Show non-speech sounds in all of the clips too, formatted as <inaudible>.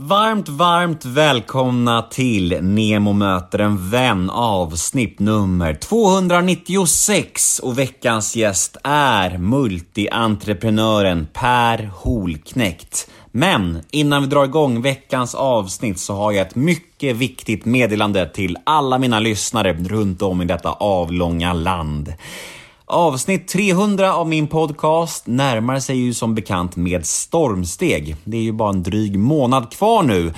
Varmt, varmt välkomna till Nemo möter en vän avsnitt nummer 296 och veckans gäst är multientreprenören Per Holknekt. Men innan vi drar igång veckans avsnitt så har jag ett mycket viktigt meddelande till alla mina lyssnare runt om i detta avlånga land. Avsnitt 300 av min podcast närmar sig ju som bekant med stormsteg. Det är ju bara en dryg månad kvar nu.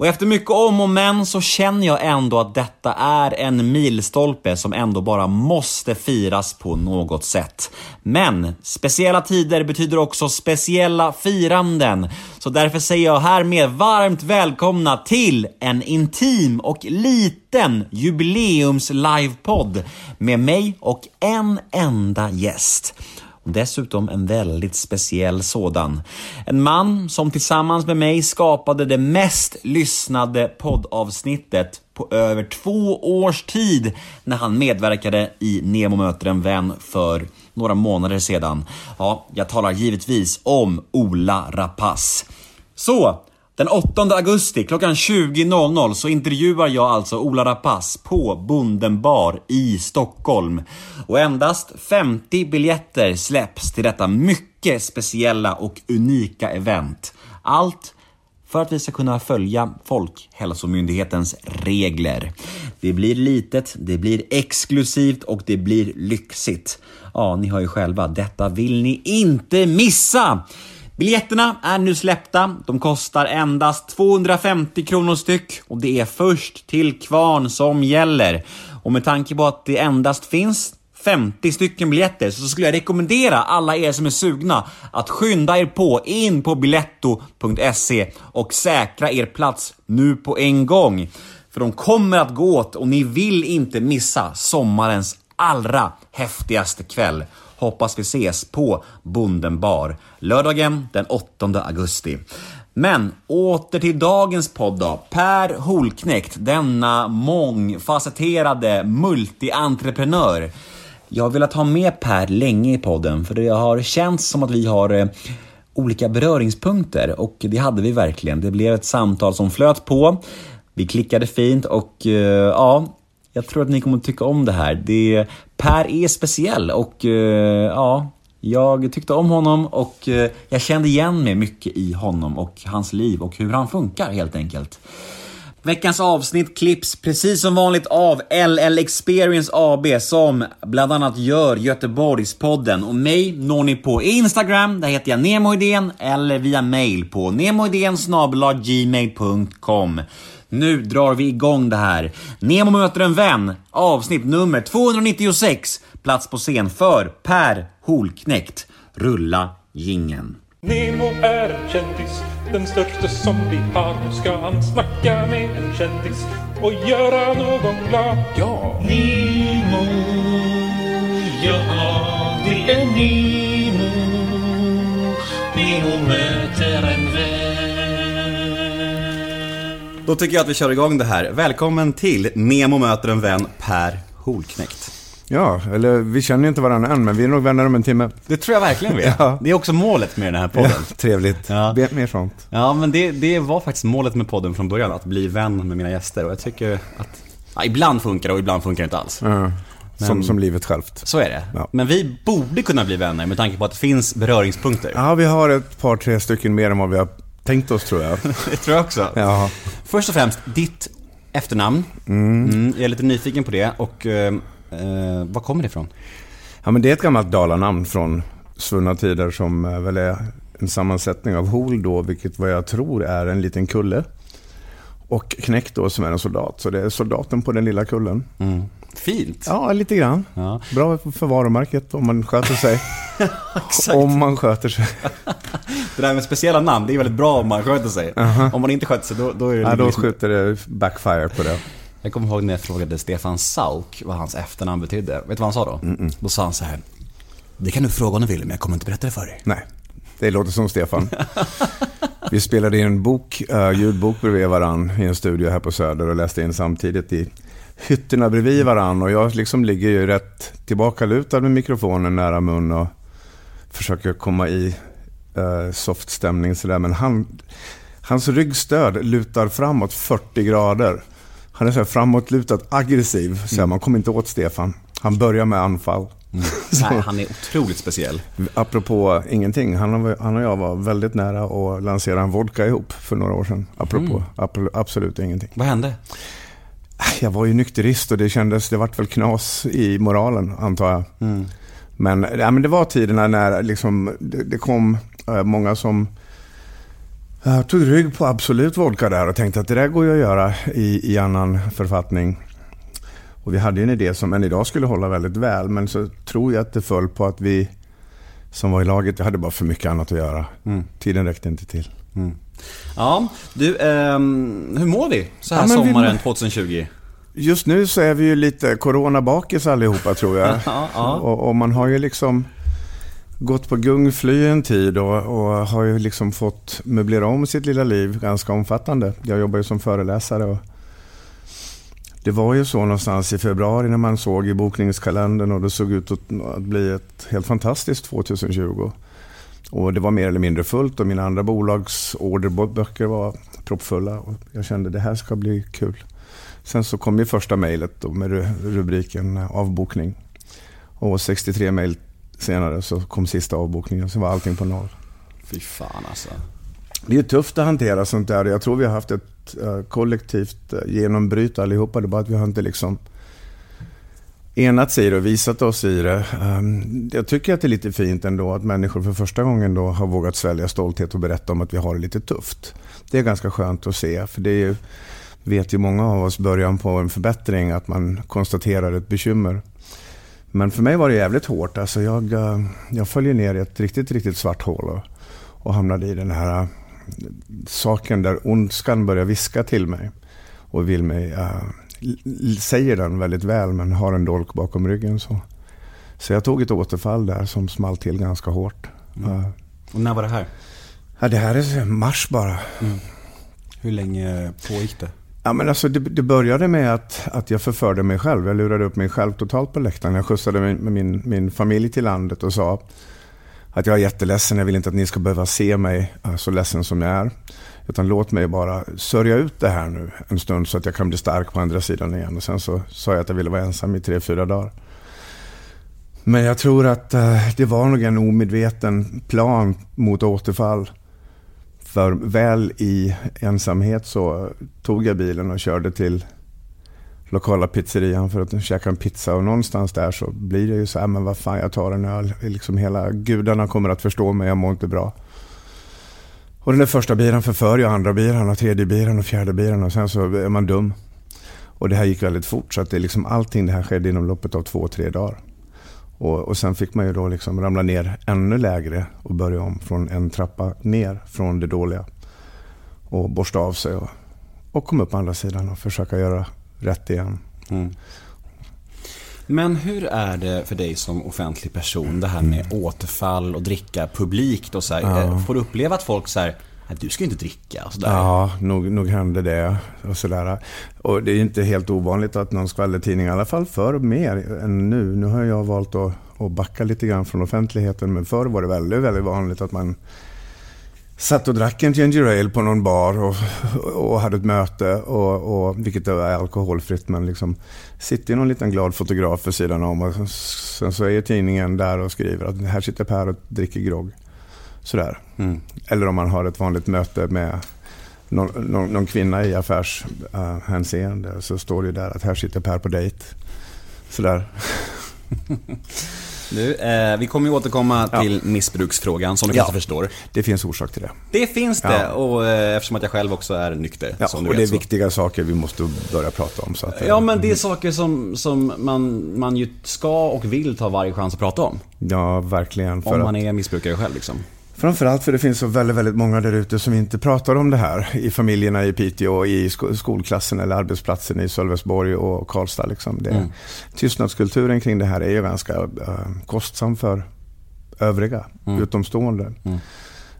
Och efter mycket om och men så känner jag ändå att detta är en milstolpe som ändå bara måste firas på något sätt. Men speciella tider betyder också speciella firanden. Så därför säger jag härmed varmt välkomna till en intim och liten jubileums livepodd med mig och en enda gäst. Dessutom en väldigt speciell sådan. En man som tillsammans med mig skapade det mest lyssnade poddavsnittet på över två års tid när han medverkade i Nemo möter en vän för några månader sedan. Ja, jag talar givetvis om Ola Rapace. Så, den 8 augusti klockan 20.00 så intervjuar jag alltså Ola Rapace på Bondenbar i Stockholm. Och endast 50 biljetter släpps till detta mycket speciella och unika event. Allt för att vi ska kunna följa Folkhälsomyndighetens regler. Det blir litet, det blir exklusivt och det blir lyxigt. Ja, ni hör ju själva, detta vill ni inte missa! Biljetterna är nu släppta. De kostar endast 250 kronor styck och det är först till kvarn som gäller. Och med tanke på att det endast finns 50 stycken biljetter så skulle jag rekommendera alla er som är sugna att skynda er på in på biletto.se och säkra er plats nu på en gång. För de kommer att gå åt och ni vill inte missa sommarens allra häftigaste kväll. Hoppas vi ses på Bonden bar lördagen den 8 augusti. Men åter till dagens podd då. Per Holknekt, denna mångfacetterade multientreprenör. Jag har velat ha med Per länge i podden för det har känts som att vi har eh, olika beröringspunkter och det hade vi verkligen. Det blev ett samtal som flöt på. Vi klickade fint och eh, ja, jag tror att ni kommer att tycka om det här. Det, per är speciell och uh, ja, jag tyckte om honom och uh, jag kände igen mig mycket i honom och hans liv och hur han funkar helt enkelt. Veckans avsnitt klipps precis som vanligt av LL Experience AB som bland annat gör Göteborgspodden och mig når ni på Instagram, där heter jag Nemoidén eller via mail på nemoidén gmail.com. Nu drar vi igång det här. Nemo möter en vän, avsnitt nummer 296. Plats på scen för Per Holknekt. Rulla gingen. Nemo är en kändis, den största som vi har. Nu ska han snacka med en kändis och göra någon glad. Ja! Nemo, ja det är Nemo. Då tycker jag att vi kör igång det här. Välkommen till Nemo möter en vän, Per Holknekt. Ja, eller vi känner ju inte varandra än, men vi är nog vänner om en timme. Det tror jag verkligen vi är. <laughs> Ja. Det är också målet med den här podden. Ja, trevligt. Ja. Mer sånt. Ja, men det, det var faktiskt målet med podden från början, att bli vän med mina gäster. Och jag tycker att... Ja, ibland funkar det och ibland funkar det inte alls. Som, Men- som livet självt. Så är det. Ja. Men vi borde kunna bli vänner med tanke på att det finns beröringspunkter. Ja, vi har ett par, tre stycken mer än vad vi har tänkt oss tror jag. <laughs> Det tror jag också. Ja, Först och främst, ditt efternamn. Mm, jag är lite nyfiken på det och eh, eh, var kommer det ifrån? ja men det är ett gammalt dalanamn från svunna tider som eh, väl är en sammansättning av hol då, vilket vad jag tror är en liten kulle. Och knäck då som är en soldat, så det är soldaten på den lilla kullen. Mm. Fint. Ja, lite grann. Ja. Bra för varumärket om man sköter sig. <laughs> Om man sköter sig. <laughs> Det där med speciella namn, det är väldigt bra om man sköter sig. Om man inte sköter sig, då, då är det Ja, då liksom- skjuter det backfire på det. Jag kommer ihåg när jag frågade Stefan Sauk vad hans efternamn betydde. Vet du vad han sa då? Då sa han så här. Det kan du fråga om du vill, men jag kommer inte berätta det för dig. Nej, det låter som Stefan. Vi spelade in en bok, uh, ljudbok bredvid varann i en studio här på Söder och läste in samtidigt i hytterna bredvid varann. Och jag liksom ligger ju rätt tillbakalutad med mikrofonen nära mun och försöker komma i uh, soft stämning sådär. Men han, Hans ryggstöd lutar framåt 40 grader. Han är så här framåtlutad, aggressiv. Så här, man kommer inte åt Stefan. Han börjar med anfall. <laughs> Nej, han är otroligt speciell. Apropå ingenting, han och, han och jag var väldigt nära att lansera en vodka ihop för några år sedan. Apropå ap- absolut ingenting. Vad hände? Jag var ju nykterist och det kändes, det vart väl knas i moralen antar jag. Men, ja, men det var tiderna när liksom, det, det kom eh, många som eh, tog rygg på Absolut Vodka där och tänkte att det där går ju att göra i, i annan författning. Och vi hade en idé som än idag skulle hålla väldigt väl, men så tror jag att det föll på att vi som var i laget, vi hade bara för mycket annat att göra. Tiden räckte inte till. Ja, du, ehm, hur mår vi så här Ja, men vi- sommaren 2020? Just nu så är vi ju lite coronabakis allihopa tror jag. <laughs> Ja, ja. Och, och man har ju liksom gått på gungfly en tid och, och har ju liksom fått möblera om sitt lilla liv ganska omfattande. Jag jobbar ju som föreläsare och det var ju så någonstans i februari när man såg i bokningskalendern och det såg ut att, att bli ett helt fantastiskt 2020. Och det var mer eller mindre fullt och mina andra bolags orderböcker var proppfulla. Och jag kände det här ska bli kul. Sen så kom ju första mejlet med ru- rubriken avbokning. Och 63 mejl senare så kom sista avbokningen, så var allting på noll. Fy fan alltså. Det är tufft att hantera sånt där. Jag tror vi har haft ett Eh, kollektivt eh, genombryta genombryt allihopa. Det är bara att vi har inte liksom enats i det och visat oss i det. Ehm, jag tycker att det är lite fint ändå att människor för första gången då har vågat svälja stolthet och berätta om att vi har det lite tufft. Det är ganska skönt att se, för det är ju, vet ju många av oss början på en förbättring, att man konstaterar ett bekymmer. Men för mig var det jävligt hårt. Alltså jag, eh, jag följer ner i ett riktigt, riktigt svart hål och, och hamnade i den här saken där ondskan börjar viska till mig och vill mig, l- säger den väldigt väl men har en dolk bakom ryggen. Så, så jag tog ett återfall där som small till ganska hårt. Eh, Och när var det här? ja, det här är mars bara. Hur länge pågick det? Ja, men alltså, det, det började med att, att jag förförde mig själv. Jag lurade upp mig själv totalt på läktaren. Jag skjutsade min, med min, min familj till landet och sa att jag är jätteledsen. Jag vill inte att ni ska behöva se mig eh, så ledsen som jag är. Utan låt mig bara sörja ut det här nu en stund så att jag kan bli stark på andra sidan igen. Och sen så sa jag att jag ville vara ensam i tre, fyra dagar. Men jag tror att eh, det var nog en omedveten plan mot återfall. För väl i ensamhet så tog jag bilen och körde till lokala pizzerian för att käka en pizza. Och någonstans där så blir det ju så här, men vad fan, jag tar en öl. Liksom hela gudarna kommer att förstå mig, jag mår inte bra. Och den där första biran förför ju andra bilen och tredje biran och fjärde biran och sen så är man dum. Och det här gick väldigt fort så att det liksom allting det här skedde inom loppet av två, tre dagar. Och, och sen fick man ju då liksom ramla ner ännu lägre och börja om från en trappa ner från det dåliga. Och borsta av sig och, och komma upp på andra sidan och försöka göra rätt igen. Men hur är det för dig som offentlig person, det här med återfall och dricka publikt och så här, eh, Får du uppleva att folk säger du ska inte dricka och sådär? Ja, nog, nog hände det. Och, sådär. och det är inte helt ovanligt att någon skvallertidning, i alla fall förr mer än nu. Nu har jag valt att, att backa lite grann från offentligheten, men förr var det väldigt, väldigt vanligt att man satt och drack en ginger ale på någon bar och, och hade ett möte, och, och, vilket är alkoholfritt, men liksom sitter någon liten glad fotograf för sidan om och sen så är tidningen där och skriver att här sitter Per och dricker grogg. Sådär. Mm. Eller om man har ett vanligt möte med någon, någon, någon kvinna i affärshänseende så står det där att här sitter Per på dejt. Sådär. <laughs> Du, eh, vi kommer ju återkomma Ja. till missbruksfrågan som du Ja. kanske förstår. Det finns orsak till det. Det finns det Ja. och eh, eftersom att jag själv också är nykter. Ja, och det är vet, så. viktiga saker vi måste börja prata om. Så att, eh, Ja men det är saker som, som man, man ju ska och vill ta varje chans att prata om. Ja, verkligen. Om att, man är missbrukare själv liksom. Framförallt för det finns så väldigt, väldigt många där ute som inte pratar om det här. I familjerna i Piteå, i sko- skolklassen eller arbetsplatsen i Sölvesborg och Karlstad. Liksom. Det, Mm. Tystnadskulturen kring det här är ju ganska eh, kostsam för övriga, Mm. utomstående.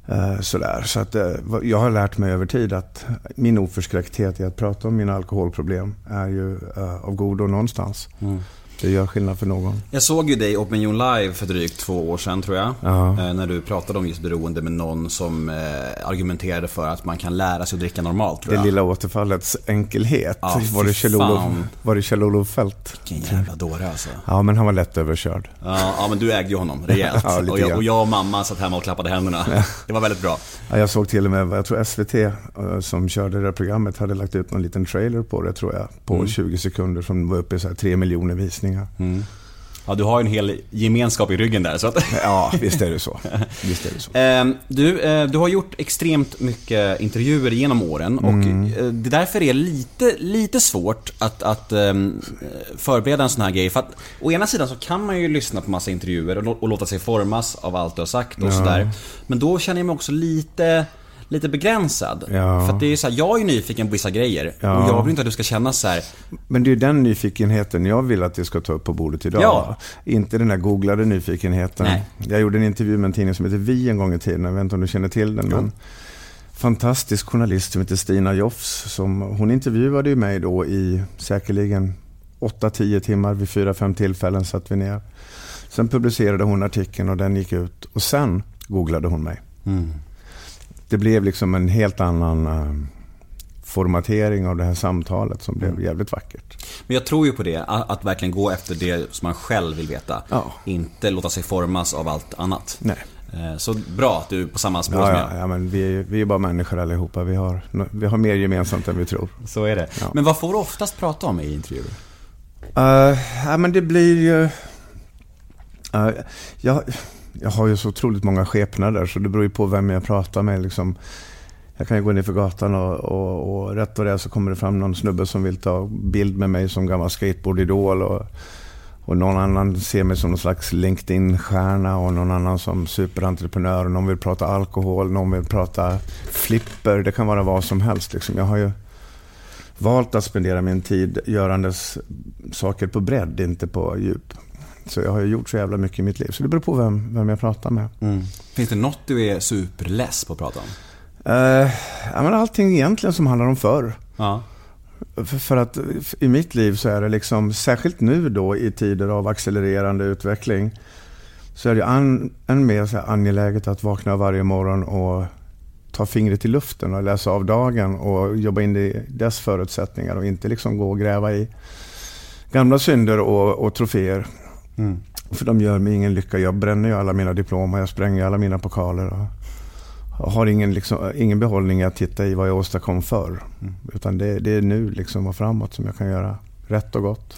Eh, sådär. Så att, vad- jag har lärt mig över tid att min oförskräckthet i att prata om mina alkoholproblem är ju eh, av godo någonstans. Mm. Det gör skillnad för någon. Jag såg ju dig Opinion Live för drygt två år sedan tror jag. Ja. Eh, När du pratade om just beroende med någon som eh, argumenterade för att man kan lära sig att dricka normalt tror Det jag. lilla återfallets enkelhet. Ja, var, det Kjell-Olof, var det Kjell-Olof Fält? Vilken jävla dåre alltså. Ja, men han var lätt överkörd. Ja, ja men du ägde ju honom rejält. <laughs> Ja, och, jag, och jag och mamma satt hemma och klappade händerna. Det var väldigt bra. Ja, jag såg till och med, jag tror SVT eh, som körde det här programmet hade lagt ut någon liten trailer på det tror jag. På Mm. 20 sekunder som var uppe i så här 3 miljoner visningar. Ja, du har en hel gemenskap i ryggen där. Så att... <laughs> Ja, visst är det så. <laughs> Visst är det så. Ehm, Du, eh, du har gjort extremt mycket intervjuer genom åren och Mm. eh, det är därför är lite, lite svårt att, att ehm, förbereda en sån här grej. För att å ena sidan så kan man ju lyssna på massa intervjuer och, och låta sig formas av allt du har sagt och sådär. Men då känner jag mig också lite lite begränsad. Ja. För att det är så här, jag är nyfiken på vissa grejer. Ja. Och jag vill inte att du ska känna så här. Men det är ju den nyfikenheten jag vill att vi ska ta upp på bordet idag. Ja. Inte den där googlade nyfikenheten. Nej. Jag gjorde en intervju med en tidning som heter Vi en gång i tiden. Jag vet inte om du känner till den. Men fantastisk journalist som heter Stina Joffs. Som, hon intervjuade ju mig då i säkerligen 8-10 timmar. Vid 4-5 tillfällen satt vi ner. Sen publicerade hon artikeln och den gick ut. Och sen googlade hon mig. Det blev liksom en helt annan eh, formatering av det här samtalet som blev jävligt vackert. Men jag tror ju på det, att, att verkligen gå efter det som man själv vill veta. Ja. Inte låta sig formas av allt annat. Nej. Eh, Så bra att du är på samma spår Ja, som ja, jag. ja men vi, vi är bara människor allihopa. Vi har, vi har mer gemensamt än vi tror. <laughs> Så är det. Ja. Men vad får du oftast prata om i intervjuer? Uh, ja, men det blir ju... Uh, jag, jag har ju så otroligt många skepnader så det beror ju på vem jag pratar med. Liksom. Jag kan ju gå ner för gatan och, och, och rätt vad det är så kommer det fram någon snubbe som vill ta bild med mig som gammal skateboardidol. Och, och någon annan ser mig som någon slags LinkedIn-stjärna och någon annan som superentreprenör. Och någon vill prata alkohol, någon vill prata flipper. Det kan vara vad som helst. Liksom. Jag har ju valt att spendera min tid görandes saker på bredd, inte på djup. Så jag har ju gjort så jävla mycket i mitt liv. Så det beror på vem, vem jag pratar med. Finns det något du är superless på att prata om? Uh, ja, men allting egentligen som handlar om förr. Ja. För, för att i mitt liv så är det liksom, särskilt nu då i tider av accelererande utveckling, så är det an, än mer så angeläget att vakna varje morgon och ta fingret i luften och läsa av dagen och jobba in i dess förutsättningar och inte liksom gå och gräva i gamla synder och, och troféer. För de gör mig ingen lycka. Jag bränner ju alla mina diplom och jag spränger alla mina pokaler. Och, har ingen, liksom, ingen behållning att titta i vad jag åstadkom förr. Utan det, det är nu liksom och framåt som jag kan göra rätt och gott.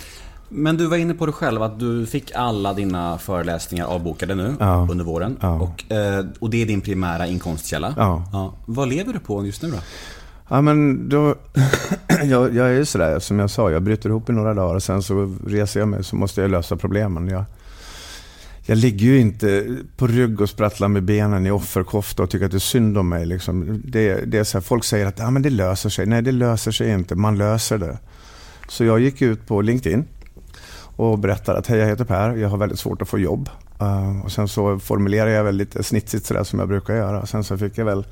Men du var inne på det själv att du fick alla dina föreläsningar avbokade nu Ja. under våren. Ja. Och, eh, och det är din primära inkomstkälla. Ja. Vad lever du på just nu då? Ja, men då, <clears throat> jag, jag är ju sådär, som jag sa, jag bryter ihop i några dagar och sen så reser jag mig så måste jag lösa problemen. Jag, jag ligger ju inte på rygg och sprattlar med benen i offerkofta och tycker att det är synd om mig. Liksom. Det, det är så här, folk säger att ja, men det löser sig. Nej, det löser sig inte. Man löser det. Så jag gick ut på LinkedIn och berättade att hej, jag heter Per. Jag har väldigt svårt att få jobb. Uh, och sen så formulerade jag väl lite snitsigt sådär som jag brukar göra. Sen så fick jag väl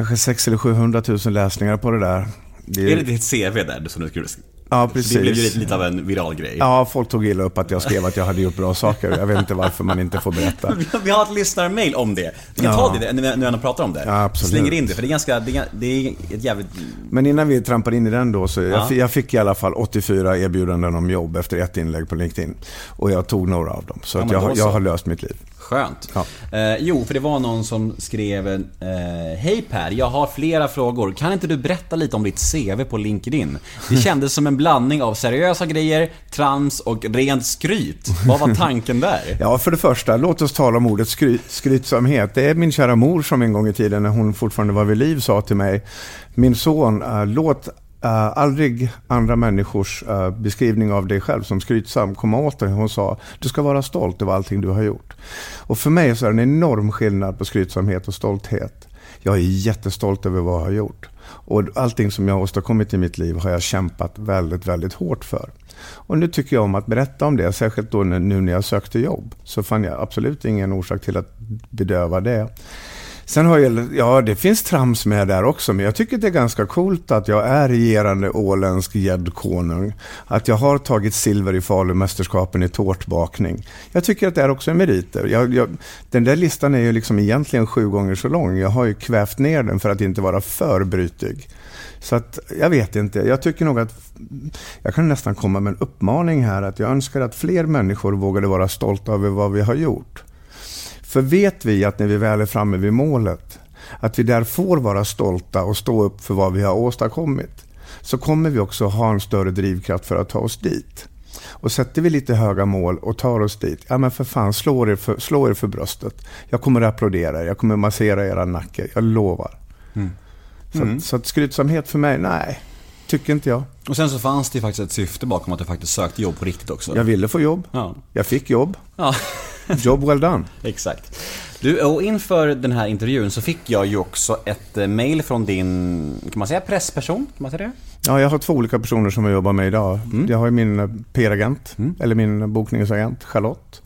kanske 600 eller 700 000 läsningar på det där. Det Är det ditt CV där som du skulle... Ja, precis. Det blev ju lite, lite av en viral grej. Ja, folk tog illa upp att jag skrev att jag hade gjort bra saker. Jag vet inte varför man inte får berätta. <laughs> Vi har- ett lyssnarmail om det. Vi kan Ja. ta det när vi pratar om det. Ja, absolut. Slänger in det, för det är ganska, det är, är ett jävligt... Men innan vi trampar in i den då, så Ja. jag, fi- jag fick i alla fall 84 erbjudanden om jobb efter ett inlägg på LinkedIn. Och jag tog några av dem. Så Ja, att jag, jag har löst mitt liv. Skönt. Ja. Eh, jo, för det var någon som skrev eh, Hej Per, jag har flera frågor. Kan inte du berätta lite om ditt CV på LinkedIn? Det <laughs> kändes som en blandning av seriösa grejer, trams och rent skryt. Vad var tanken där? <laughs> Ja, för det första, låt oss tala om ordet skry, skrytsamhet. Det är min kära mor som en gång i tiden, när hon fortfarande var vid liv, sa till mig, min son, eh, låt Eh, aldrig andra människors uh, beskrivning av dig själv som skrytsam komma åt dig. Hon sa, du ska vara stolt över allting du har gjort. Och för mig så är det en enorm skillnad på skrytsamhet och stolthet. Jag är jättestolt över vad jag har gjort. Och allting som jag har åstadkommit i mitt liv har jag kämpat väldigt, väldigt hårt för. Och nu tycker jag om att berätta om det, särskilt då nu när jag sökte jobb. Så fann jag absolut ingen orsak till att bedöva det. Sen har jag, ja det finns trams med där också, men jag tycker det är ganska coolt att jag är regerande åländsk gäddkonung. Att jag har tagit silver i Falumästerskapen i tårtbakning. Jag tycker att det är också en meriter. Jag, jag, den där listan är ju liksom egentligen sju gånger så lång. Jag har ju kvävt ner den för att inte vara för brytig. Så att, jag vet inte. Jag tycker nog att jag kan nästan komma med en uppmaning här att jag önskar att fler människor vågade vara stolta över vad vi har gjort. För vet vi att när vi väl är framme vid målet, att vi där får vara stolta och stå upp för vad vi har åstadkommit, så kommer vi också ha en större drivkraft för att ta oss dit. Och sätter vi lite höga mål och tar oss dit, ja men för fan slå er för, slå er för bröstet. Jag kommer att applådera er, jag kommer att massera era nacke, jag lovar. Mm. Så, mm. så att skrytsamhet för mig, nej, tycker inte jag. Och sen så fanns det ju faktiskt ett syfte bakom att du faktiskt sökte jobb på riktigt också. Jag ville få jobb. Ja. Jag fick jobb. Ja. <laughs> Job well done. Exakt. Du, och inför den här intervjun så fick jag ju också ett eh, mail från din, kan man säga pressperson? Kan man säga det? Ja, jag har två olika personer som jag jobbar med idag. Mm. Jag har min eh, PR-agent, mm. eller min bokningsagent, Charlotte.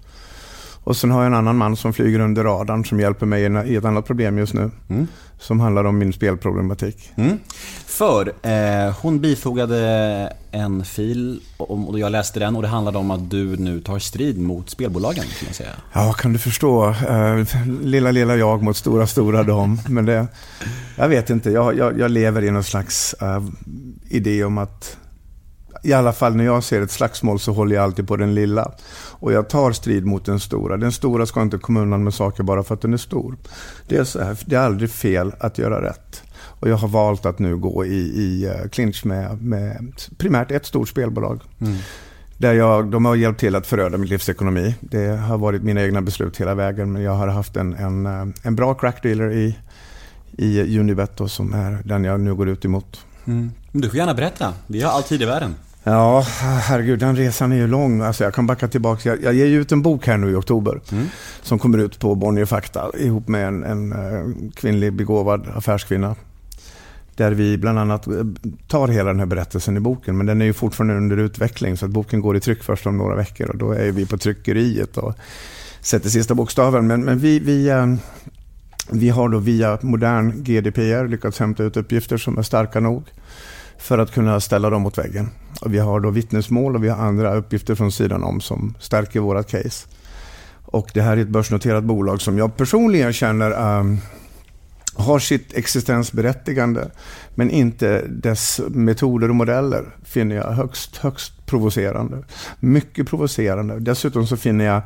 Och sen har jag en annan man som flyger under radarn som hjälper mig i ett annat problem just nu. Mm. Som handlar om min spelproblematik. Mm. För eh, hon bifogade en fil och jag läste den och det handlade om att du nu tar strid mot spelbolagen kan man säga. Ja, kan du förstå. Eh, lilla, lilla jag mot stora, stora dom. Men det, jag vet inte, jag, jag, jag lever i någon slags uh, idé om att i alla fall när jag ser ett slagsmål så håller jag alltid på den lilla. Och jag tar strid mot den stora. Den stora ska inte komma undan med saker bara för att den är stor. Det är, så här, det är aldrig fel att göra rätt. Och jag har valt att nu gå i, i uh, clinch med, med primärt ett stort spelbolag. Mm. Där jag, de har hjälpt till att föröda min livsekonomi. Det har varit mina egna beslut hela vägen. Men jag har haft en, en, eh, en bra crackdealer i, i Unibet då, som är den jag nu går ut emot. Mm. Du får gärna berätta. Vi har all tid i världen. Ja, herregud, den resan är ju lång. Alltså jag kan backa tillbaka. Jag, jag ger ut en bok här nu i oktober. Mm. Som kommer ut på Bonnier Fakta ihop med en, en uh, kvinnlig begåvad affärskvinna. Där vi bland annat eh, tar hela den här berättelsen i boken. Men den är ju fortfarande under utveckling. Så att boken går i tryck först om några veckor. Och då är vi på tryckeriet och sätter sista bokstaven. Men, men vi, vi, uh, vi har då via modern GDPR lyckats hämta ut uppgifter som är starka nog för att kunna ställa dem mot väggen. Vi har då vittnesmål och vi har andra uppgifter från sidan om som stärker vårt case. Och det här är ett börsnoterat bolag som jag personligen känner um, har sitt existensberättigande men inte dess metoder och modeller finner jag högst, högst provocerande. Mycket provocerande. Dessutom så finner jag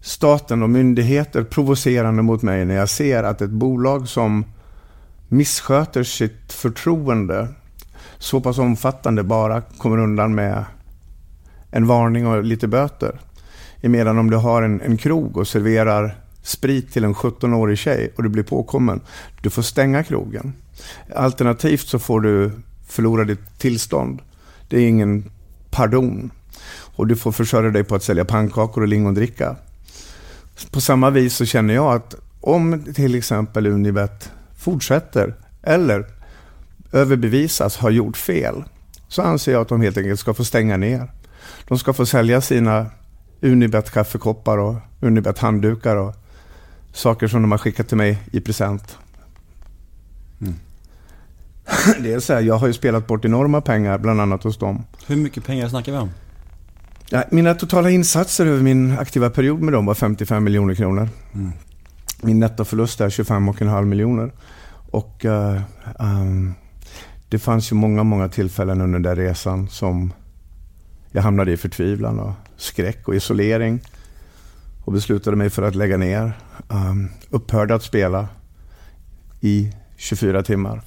staten och myndigheter provocerande mot mig när jag ser att ett bolag som missköter sitt förtroende så pass omfattande bara kommer undan med en varning och lite böter. Emedan om du har en, en krog och serverar sprit till en 17-årig tjej och du blir påkommen, du får stänga krogen. Alternativt så får du förlora ditt tillstånd. Det är ingen pardon. Och du får försörja dig på att sälja pannkakor och lingondricka. På samma vis så känner jag att om till exempel Unibet fortsätter, eller överbevisas ha gjort fel, så anser jag att de helt enkelt ska få stänga ner. De ska få sälja sina Unibet kaffekoppar och Unibet handdukar och saker som de har skickat till mig i present. Mm. <laughs> Det är så här, jag har ju spelat bort enorma pengar, bland annat hos dem. Hur mycket pengar snackar vi om? Ja, mina totala insatser över min aktiva period med dem var 55 miljoner kronor. Mm. Min nettoförlust är 25,5 miljoner. Och uh, um, det fanns ju många, många tillfällen under den där resan som jag hamnade i förtvivlan och skräck och isolering. Och beslutade mig för att lägga ner. Um, upphörde att spela i 24 timmar.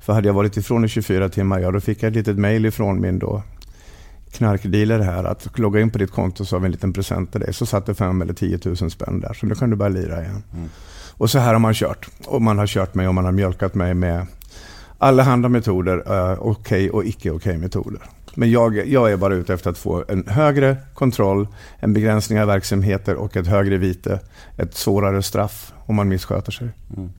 För hade jag varit ifrån i 24 timmar, ja då fick jag ett litet mail ifrån min då knarkdealer här att logga in på ditt konto så har vi en liten present till dig. Så satt det fem eller 10 000 spänn där. Så nu kan du börja lira igen. Mm. Och så här har man kört. Och man har kört mig och man har mjölkat mig med allehanda metoder, uh, okej okay och icke okej okay metoder. Men jag, jag är bara ute efter att få en högre kontroll, en begränsning av verksamheter och ett högre vite. Ett svårare straff om man missköter sig. Mm.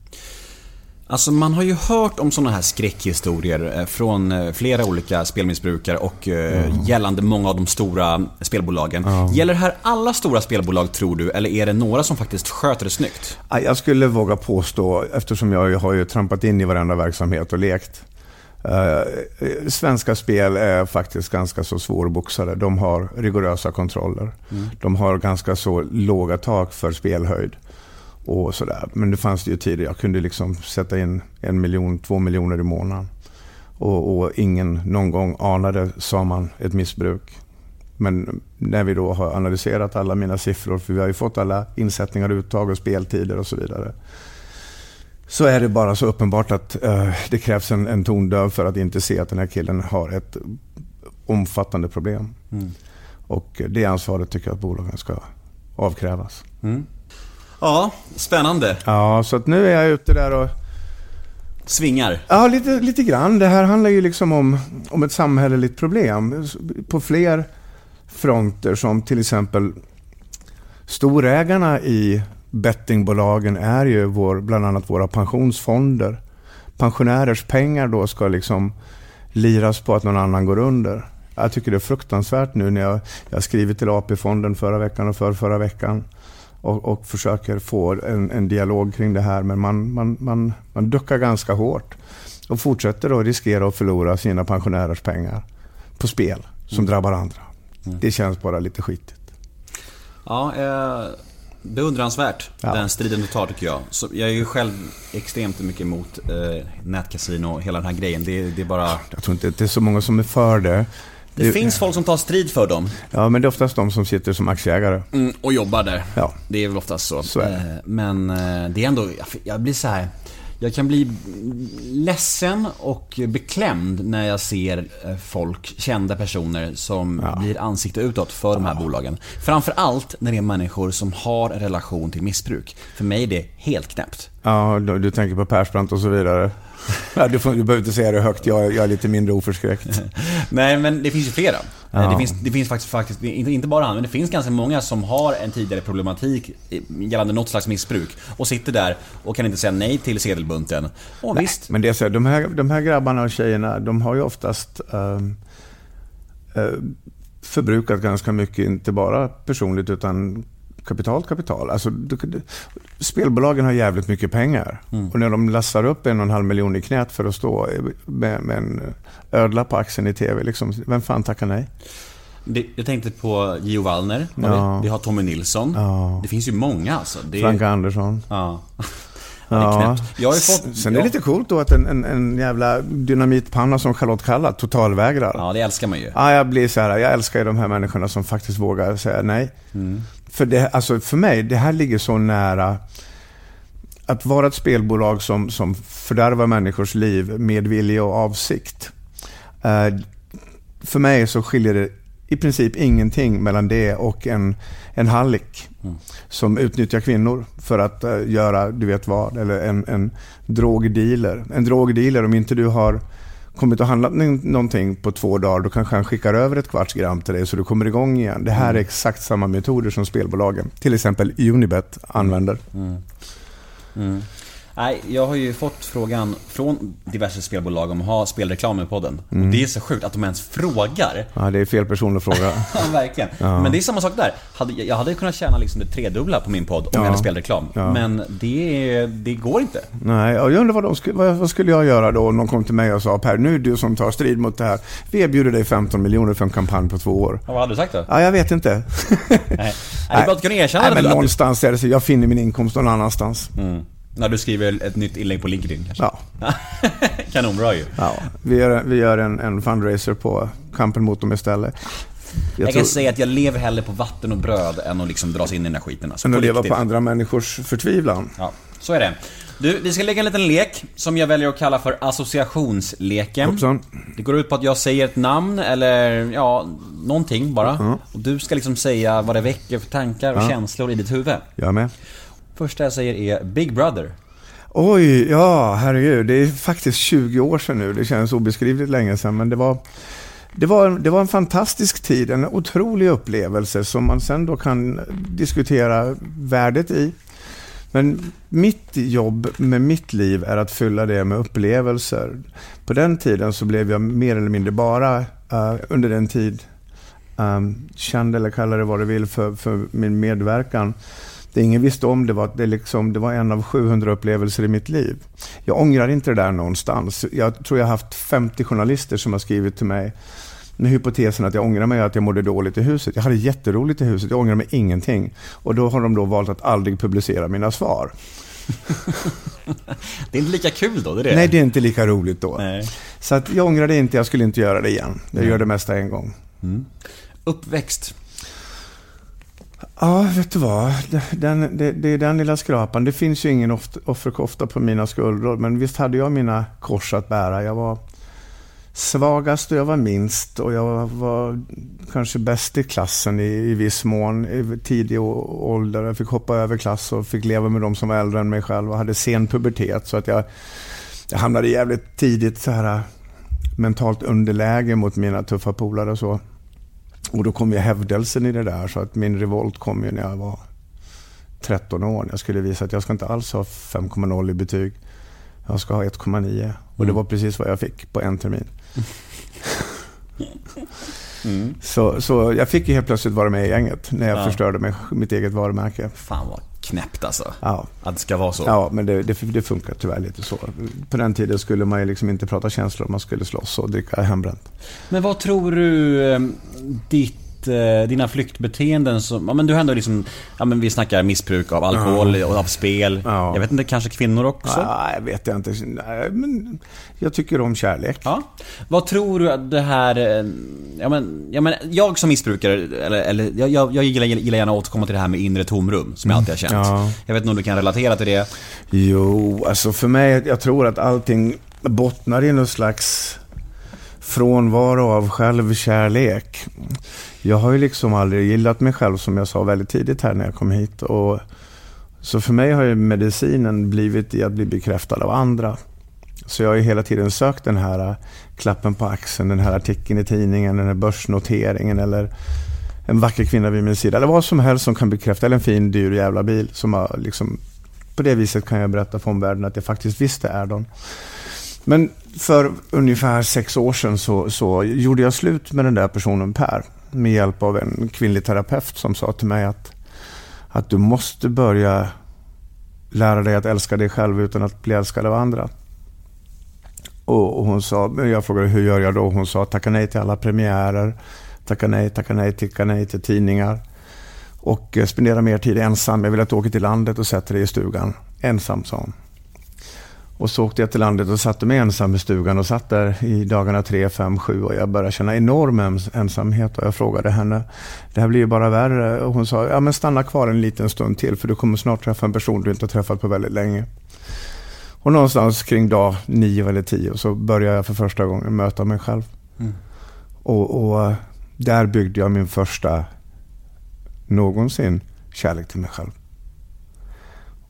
Alltså man har ju hört om sådana här skräckhistorier eh, från eh, flera olika spelmissbrukare och mm. gällande många av de stora spelbolagen. Ja. Gäller det här alla stora spelbolag tror du, eller är det några som faktiskt sköter det snyggt? Jag skulle våga påstå, eftersom jag har ju trampat in i varenda verksamhet och lekt. Svenska spel är faktiskt ganska så svårboxade. De har rigorösa kontroller. Mm. De har ganska så låga tak för spelhöjd och sådär. Men det fanns det ju tidigare. Jag kunde liksom sätta in en miljon, två miljoner i månaden. Och, och, ingen någon gång anade, sa man, ett missbruk. Men när vi då har analyserat alla mina siffror, för vi har ju fått alla insättningar, uttag och speltider och så vidare. Så är det bara så uppenbart att uh, det krävs en, en tondöv för att inte se att den här killen har ett omfattande problem. Mm. Och det ansvaret tycker jag att bolagen ska avkrävas. Mm. Ja, spännande. Ja, så att nu är jag ute där och... Svingar? Ja, lite, lite grann. Det här handlar ju liksom om, om ett samhälleligt problem på fler fronter som till exempel storägarna i bettingbolagen är ju vår, bland annat våra pensionsfonder. Pensionärers pengar då ska liksom liras på att någon annan går under. Jag tycker det är fruktansvärt nu när jag, jag skrivit till AP-fonden förra veckan och för förra veckan och, och försöker få en, en, dialog kring det här. Men man, man, man, man duckar ganska hårt och fortsätter att riskera att förlora sina pensionärers pengar på spel som mm. drabbar andra. Mm. Det känns bara lite skitigt. Ja, eh, beundransvärt ja. den striden du tar tycker jag. Så jag är ju själv extremt mycket emot eh, nätkasino och hela den här grejen. Det, det är bara... Jag tror inte att det är så många som är för det. Det, det finns folk som tar strid för dem. Ja, men det är oftast de som sitter som aktieägare. Mm, och jobbar där. Ja. Det är väl oftast så. så eh, men eh, det är ändå, jag blir så här. Jag kan bli ledsen och beklämd när jag ser eh, folk, kända personer som ja. blir ansikte utåt för de här ja. bolagen. Framförallt när det är människor som har en relation till missbruk. För mig är det helt knäppt. Ja, du, du tänker på Persbrandt och så vidare. <laughs> Ja, du, får, du behöver inte säga det högt, jag, jag är lite mindre oförskräckt. <laughs> Nej, men det finns ju flera. Ja. Det, finns, det finns faktiskt, faktiskt inte, bara han, men det finns ganska många som har en tidigare problematik gällande något slags missbruk och sitter där och kan inte säga nej till sedelbunten. Och nej, visst. Men det är så, de här, de här grabbarna och tjejerna, de har ju oftast um, uh, förbrukat ganska mycket, inte bara personligt utan kapital, kapital. Alltså, spelbolagen har jävligt mycket pengar. Mm. Och när de lassar upp en och en halv miljon i knät för att stå med, med en ödla på axeln i TV, liksom, vem fan tackar nej? Det, jag tänkte på Gio Wallner, ja. vi, har Tommy Nilsson. Ja. Det finns ju många alltså. Det... Frank Andersson. Ja. <laughs> Ja. Jag har fått, Sen är det lite coolt då att en, en, en jävla dynamitpanna som Charlotte Kalla totalvägrar. Ja, det älskar man ju. Ja, jag blir så här, jag älskar ju de här människorna som faktiskt vågar säga nej. Mm. För, det, alltså för mig, det här ligger så nära att vara ett spelbolag som, som fördärvar människors liv med vilja och avsikt. Uh, för mig så skiljer det i princip ingenting mellan det och en, en hallick mm. som utnyttjar kvinnor för att uh, göra du vet vad. Eller en, en drogdealer. En drogdealer, om inte du har kommit och handlat någonting på två dagar, då kanske han skickar över ett kvarts gram till dig så du kommer igång igen. Det här är mm. exakt samma metoder som spelbolagen, till exempel Unibet, använder. Mm. Mm. Nej, jag har ju fått frågan från diverse spelbolag om att ha spelreklam i podden. Mm. Och det är så sjukt att de ens frågar. Ja, det är fel person att fråga. <laughs> ja, verkligen. Ja. Men det är samma sak där. Jag hade kunnat tjäna liksom det tredubbla på min podd om ja. jag hade spelreklam. Ja. Men det, det går inte. Nej, jag undrar vad, de skulle, vad, skulle jag göra då om någon kom till mig och sa Per, nu är du som tar strid mot det här. Vi erbjuder dig 15 miljoner för en kampanj på två år. Ja, vad hade du sagt då? Ja, jag vet inte. Nej. <laughs> Nej, det är bara att kunna erkänna Nej, men någonstans är det så. Jag finner min inkomst någon annanstans. Mm. När du skriver ett nytt inlägg på LinkedIn kanske? Ja. <laughs> Kanonbra ju. Ja, vi gör, vi gör en, en fundraiser på kampen mot dem istället. Jag, jag kan säga att jag lever hellre på vatten och bröd än att liksom dras in i den här skiten. Alltså, än att leva på andra människors förtvivlan. Ja, så är det. Du, vi ska lägga en liten lek som jag väljer att kalla för associationsleken. Hoppsan. Det går ut på att jag säger ett namn eller ja, någonting bara. -huh. Och du ska liksom säga vad det väcker för tankar och -huh. känslor i ditt huvud. Jag med. Första jag säger är Big Brother. Oj, ja herregud. Det är faktiskt 20 år sedan nu. Det känns obeskrivligt länge sedan. Men det var, det var, det var en fantastisk tid, en otrolig upplevelse som man sen då kan diskutera värdet i. Men mitt jobb med mitt liv är att fylla det med upplevelser. På den tiden så blev jag mer eller mindre bara, uh, under den tid, eh, um, känd eller kalla det vad du vill för, för min medverkan. Det ingen visste om det var det, liksom, det var en av 700 upplevelser i mitt liv. Jag ångrar inte det där någonstans. Jag tror jag har haft 50 journalister som har skrivit till mig med hypotesen att jag ångrar mig att jag mådde dåligt i huset. Jag hade jätteroligt i huset, jag ångrar mig ingenting. Och då har de då valt att aldrig publicera mina svar. <laughs> det är inte lika kul då? Det är det. Nej, det är inte lika roligt då. Nej. Så att jag ångrar det inte, jag skulle inte göra det igen. Jag gör det mesta en gång. Mm. Uppväxt? Ja, vet du vad? Den, det, det, är den lilla skrapan. Det finns ju ingen offerkofta på mina skuldror, men visst hade jag mina kors att bära. Jag var svagast och jag var minst och jag var kanske bäst i klassen i, i viss mån i tidig ålder. Jag fick hoppa över klass och fick leva med de som var äldre än mig själv och hade sen pubertet så att jag, jag hamnade jävligt tidigt så här äh, mentalt underläge mot mina tuffa polare och så. Och då kom ju hävdelsen i det där så att min revolt kom ju när jag var 13 år. Jag skulle visa att jag ska inte alls ha 5,0 i betyg. Jag ska ha 1,9. Och det mm. var precis vad jag fick på en termin. Mm. <laughs> Så, så jag fick ju helt plötsligt vara med i gänget när jag ja. förstörde mig, mitt eget varumärke. Fan vad knäppt alltså. Ja. Att det ska vara så. Ja, men det, det, det funkar tyvärr lite så. På den tiden skulle man ju liksom inte prata känslor, man skulle slåss och dricka hembränt. Men vad tror du eh, ditt eh, dina flyktbeteenden som, ja men du har ändå liksom, ja men vi snackar missbruk av alkohol ja. och av spel. Ja. Jag vet inte, kanske kvinnor också? Nej, jag vet inte. Nej, men jag tycker om kärlek. Ja. Vad tror du att det här, eh, ja men, ja men jag som missbrukare, eller, eller jag, jag, jag gillar, gillar gärna att återkomma till det här med inre tomrum, som jag alltid har känt. Ja. Jag vet inte om du kan relatera till det? Jo, alltså för mig, jag tror att allting bottnar i någon slags frånvaro av självkärlek. Jag har ju liksom aldrig gillat mig själv som jag sa väldigt tidigt här när jag kom hit. Och, så för mig har ju medicinen blivit i att bli bekräftad av andra. Så jag har ju hela tiden sökt den här klappen på axeln, den här artikeln i tidningen, den här börsnoteringen eller en vacker kvinna vid min sida. Eller vad som helst som kan bekräfta, eller en fin dyr jävla bil. Som har liksom, på det viset kan jag berätta för omvärlden att jag faktiskt visste är de. Men för ungefär sex år sedan så, så gjorde jag slut med den där personen Per med hjälp av en kvinnlig terapeut som sa till mig att, att du måste börja lära dig att älska dig själv utan att bli älskad av andra. Och, och hon sa, jag frågade hur gör jag då? Hon sa tacka nej till alla premiärer, tacka nej, tacka nej, tacka nej till tidningar och eh, spendera mer tid ensam. Jag vill att du åker till landet och sätter dig i stugan. Ensam, sa hon. Och så åkte jag till landet och satte mig ensam i stugan och satt där i dagarna 3, 5, 7 och jag började känna enorm ensamhet och jag frågade henne, det här blir ju bara värre. Och hon sa, ja men stanna kvar en liten stund till för du kommer snart träffa en person du inte har träffat på väldigt länge. Och någonstans kring dag 9 eller 10 så började jag för första gången möta mig själv. Mm. Och, och där byggde jag min första någonsin kärlek till mig själv.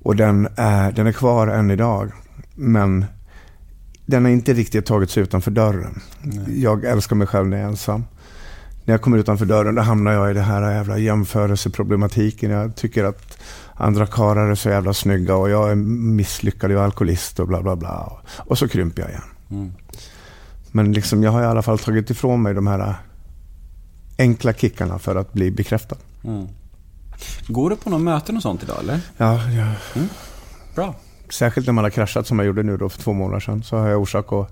Och den är, den är kvar än idag. Men den har inte riktigt tagit sig utanför dörren. Nej. Jag älskar mig själv när jag är ensam. När jag kommer utanför dörren då hamnar jag i det här jävla jämförelseproblematiken. Jag tycker att andra karlar är så jävla snygga och jag är misslyckad, jag är alkoholist och bla bla bla. Och så krymper jag igen. Mm. Men liksom, jag har i alla fall tagit ifrån mig de här enkla kickarna för att bli bekräftad. Mm. Går du på några möten och sånt idag eller? Ja, ja. Mm. Bra särskilt när man har kraschat som jag gjorde nu då för två månader sedan, så har jag orsak att,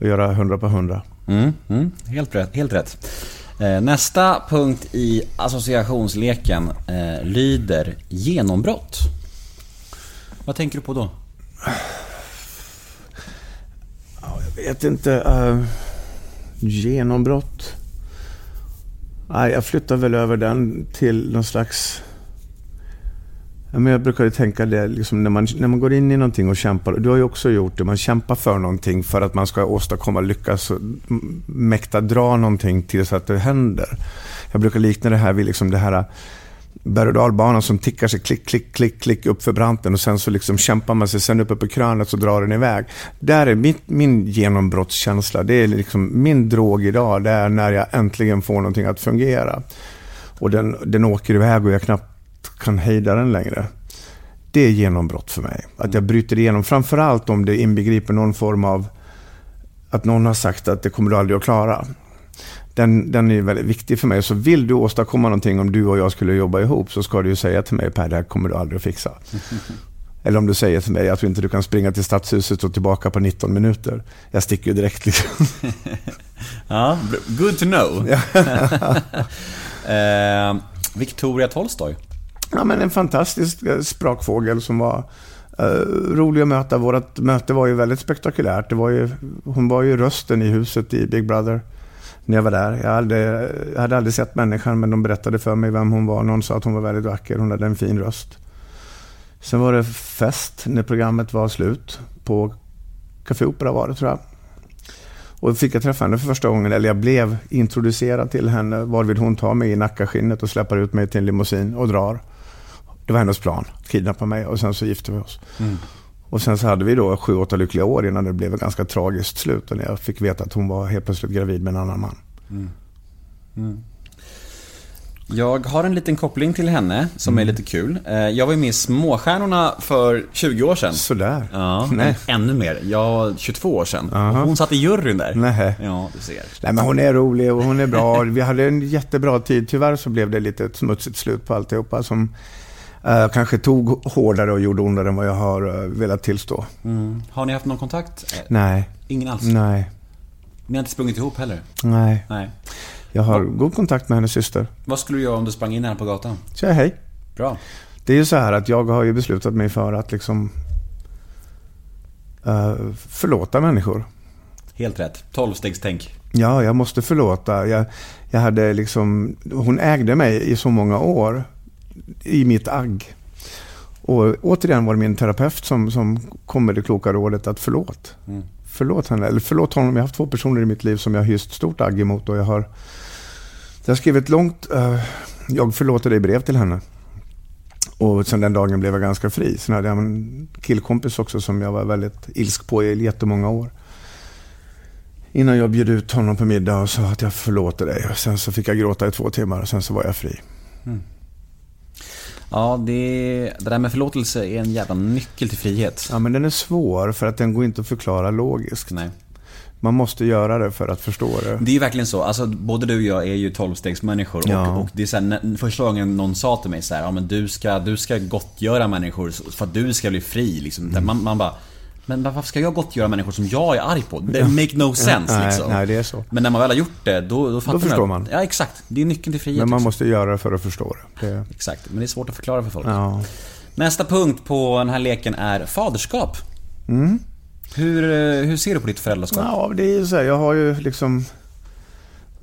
att göra 100 på 100. Mm, mm, helt rätt. Helt rätt. Eh, nästa punkt i associationsleken eh, lyder genombrott. Vad tänker du på då? Ja, jag vet inte. Uh, genombrott? Nej, jag flyttar väl över den till någon slags men jag brukar ju tänka det, liksom när, man, när man går in i någonting och kämpar. Du har ju också gjort det. Man kämpar för någonting för att man ska åstadkomma, lyckas mäkta dra någonting tills att det händer. Jag brukar likna det här vid liksom det här äh, berg och dalbanan som tickar sig klick, klick, klick, klick upp för branten och sen så liksom kämpar man sig sen uppe på krönet så drar den iväg. Där är min, min genombrottskänsla. Det är liksom min drog idag. Det är när jag äntligen får någonting att fungera. Och den, den åker iväg och jag knappt kan hejda den längre. Det är genombrott för mig. Att jag bryter igenom. Framförallt om det inbegriper någon form av att någon har sagt att det kommer du aldrig att klara. Den, den är väldigt viktig för mig. Så vill du åstadkomma någonting om du och jag skulle jobba ihop så ska du ju säga till mig Per, det här kommer du aldrig att fixa. <laughs> Eller om du säger till mig, jag tror inte du kan springa till stadshuset och tillbaka på 19 minuter. Jag sticker ju direkt liksom. <laughs> Ja, good to know. <laughs> eh, Victoria Tolstoy. Ja, men en fantastisk eh, sprakfågel som var uh, rolig att möta. Vårt möte var ju väldigt spektakulärt. Det var ju, hon var ju rösten i huset i Big Brother när jag var där. Jag hade, jag hade aldrig sett människan, men de berättade för mig vem hon var. Någon sa att hon var väldigt vacker. Hon hade en fin röst. Sen var det fest när programmet var slut. På Café Opera var det, tror jag. Och fick jag träffa henne för första gången, eller jag blev introducerad till henne, varvid hon tar mig i nackaskinnet och släpper ut mig till en limousin och drar. Det var hennes plan, kidnappa mig och sen så gifte vi oss. Mm. Och sen så hade vi då sju, åtta lyckliga år innan det blev ett ganska tragiskt slut. När jag fick veta att hon var helt plötsligt gravid med en annan man. Mm. Mm. Jag har en liten koppling till henne som mm. är lite kul. Eh, jag var ju med i Småstjärnorna för 20 år sedan. Sådär? Ja, Nej. ännu mer. Jag 22 år sedan. Uh-huh. hon satt i juryn där. Nej. Ja, du ser. Nej, men hon är rolig och hon är bra. Vi hade en jättebra tid. Tyvärr så blev det lite ett smutsigt slut på alltihopa som uh, kanske tog hårdare och gjorde ondare än vad jag har uh, velat tillstå. Mm. Har ni haft någon kontakt? Nej. Ingen alls? Nej. Ni har inte sprungit ihop heller? Nej. Nej. Jag har Va? god kontakt med hennes syster. Vad skulle du göra om du sprang in här på gatan? Säga hej. Bra. Det är ju så här att jag har ju beslutat mig för att liksom uh, förlåta människor. Helt rätt. Tolvstegstänk. Ja, jag måste förlåta. Jag, jag hade liksom, hon ägde mig i så många år i mitt agg. Och återigen var det min terapeut som, som kom med det kloka rådet att förlåt. Mm. Förlåt henne, eller förlåt honom. Jag har haft två personer i mitt liv som jag har hyst stort agg emot och jag har jag har skrivit långt uh, Jag förlåter dig brev till henne. Och sen den dagen blev jag ganska fri. Sen hade jag en killkompis också som jag var väldigt ilsk på i jättemånga år. Innan jag bjöd ut honom på middag och sa att jag förlåter dig. Och sen så fick jag gråta i två timmar och sen så var jag fri. Mm. Ja, det, det där med förlåtelse är en jävla nyckel till frihet. Ja, men den är svår för att den går inte att förklara logiskt. Nej. Man måste göra det för att förstå det. Det är ju verkligen så. Alltså, både du och jag är ju tolvstegsmänniskor. Ja. Och, och det är så här, första gången någon sa till mig så här, ja, men du ska, du ska gottgöra människor för att du ska bli fri. Liksom. Mm. Man, man bara, men varför ska jag gottgöra människor som jag är arg på? Det make no sense nej, liksom. Nej, det är så. Men när man väl har gjort det, då, då fattar då förstår man. man. Ja, exakt. Det är nyckeln till frihet. Men man liksom. måste göra det för att förstå det. det. Exakt. Men det är svårt att förklara för folk. Ja. Nästa punkt på den här leken är faderskap. Mm. Hur, eh, hur ser du på ditt föräldraskap? Ja, det är ju så här, jag har ju liksom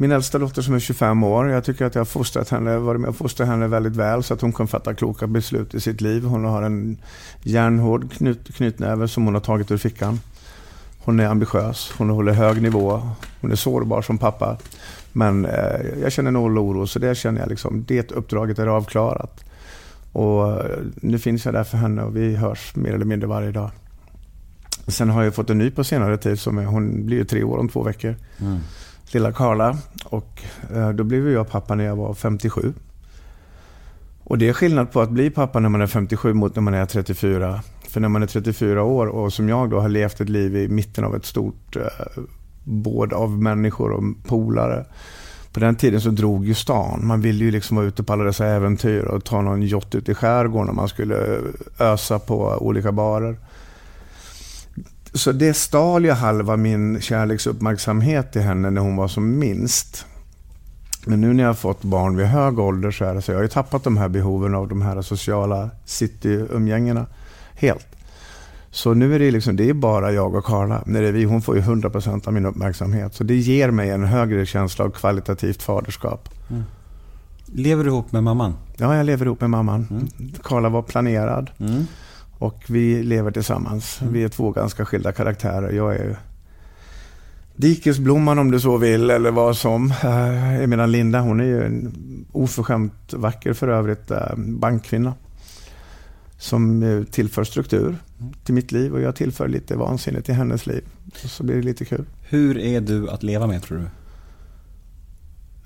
min äldsta dotter som är 25 år, jag tycker att jag har fostrat henne, varit med och fostrat henne väldigt väl så att hon kan fatta kloka beslut i sitt liv. Hon har en järnhård knut, knytnäve som hon har tagit ur fickan. Hon är ambitiös, hon håller hög nivå, hon är sårbar som pappa. Men eh, jag känner noll oro, så det känner jag liksom, det uppdraget är avklarat. Och eh, nu finns jag där för henne och vi hörs mer eller mindre varje dag. Sen har jag fått en ny på senare tid, som är, hon blir ju tre år om två veckor. Mm. Lilla Karla. Och eh, då blev jag pappa när jag var 57. Och det är skillnad på att bli pappa när man är 57 mot när man är 34. För när man är 34 år och som jag då har levt ett liv i mitten av ett stort eh, båd av människor och polare. På den tiden så drog ju stan. Man ville ju liksom vara ute på alla dessa äventyr och ta någon jott ut i skärgården och man skulle eh, ösa på olika barer. Så det stal ju halva min kärleksuppmärksamhet till henne när hon var som minst. Men nu när jag har fått barn vid hög ålder så är det så jag har ju tappat de här behoven av de här sociala cityumgängena helt. Så nu är det liksom, det är bara jag och Karla. När det är vi, hon får ju 100% av min uppmärksamhet. Så det ger mig en högre känsla av kvalitativt faderskap. Mm. Lever du ihop med mamman? Ja, jag lever ihop med mamman. Mm. Karla var planerad. Mm. Och vi lever tillsammans. Mm. Vi är två ganska skilda karaktärer. Jag är dikesblomman om du så vill, eller vad som. Eh, medan Linda, hon är ju en oförskämt vacker för övrigt eh, bankkvinna. Som eh, tillför struktur till mitt liv och jag tillför lite vansinne till hennes liv. Så blir det lite kul. Hur är du att leva med tror du?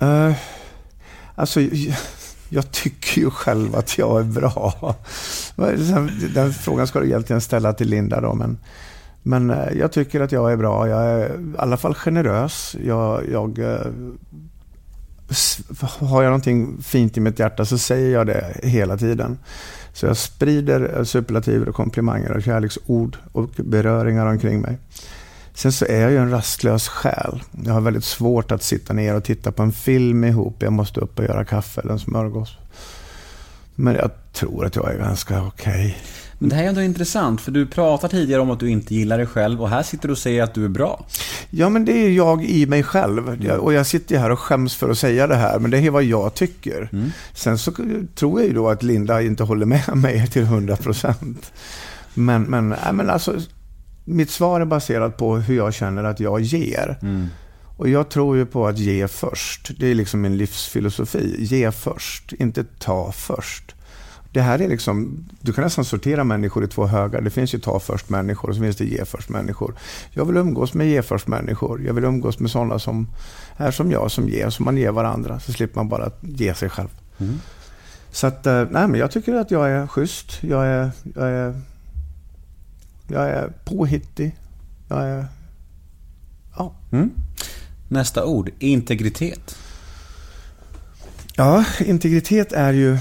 Uh, alltså, jag tycker ju själv att jag är bra. Liksom, den frågan ska du egentligen ställa till Linda då, men, men eh, jag tycker att jag är bra. Jag är i alla fall generös. Jag, jag eh, har jag någonting fint i mitt hjärta så säger jag det hela tiden. Så jag sprider eh, superlativer och komplimanger och kärleksord och beröringar omkring mig. Sen så är jag ju en rastlös själ. Jag har väldigt svårt att sitta ner och titta på en film ihop. Jag måste upp och göra kaffe eller en smörgås. Men jag tror att jag är ganska okej. Okay. Men det här är ändå intressant, för du pratade tidigare om att du inte gillar dig själv och här sitter du och säger att du är bra. Ja, men det är jag i mig själv. Och jag sitter här och skäms för att säga det här, men det är vad jag tycker. Mm. Sen så tror jag ju då att Linda inte håller med <laughs> mig till 100 procent. Men, men, äh, men alltså, mitt svar är baserat på hur jag känner att jag ger. Mm. Och jag tror ju på att ge först. Det är liksom min livsfilosofi. Ge först, inte ta först. Det här är liksom, du kan nästan sortera människor i två högar. Det finns ju ta först människor och så finns det ge först människor. Jag vill umgås med ge först människor. Jag vill umgås med sådana som är som jag, som ger, som man ger varandra. Så slipper man bara ge sig själv. Mm. Så att, eh, nej men jag tycker att jag är schysst. Jag är, jag är jag är påhittig. Jag är... Ja. Mm. Nästa ord, integritet. Ja, integritet är ju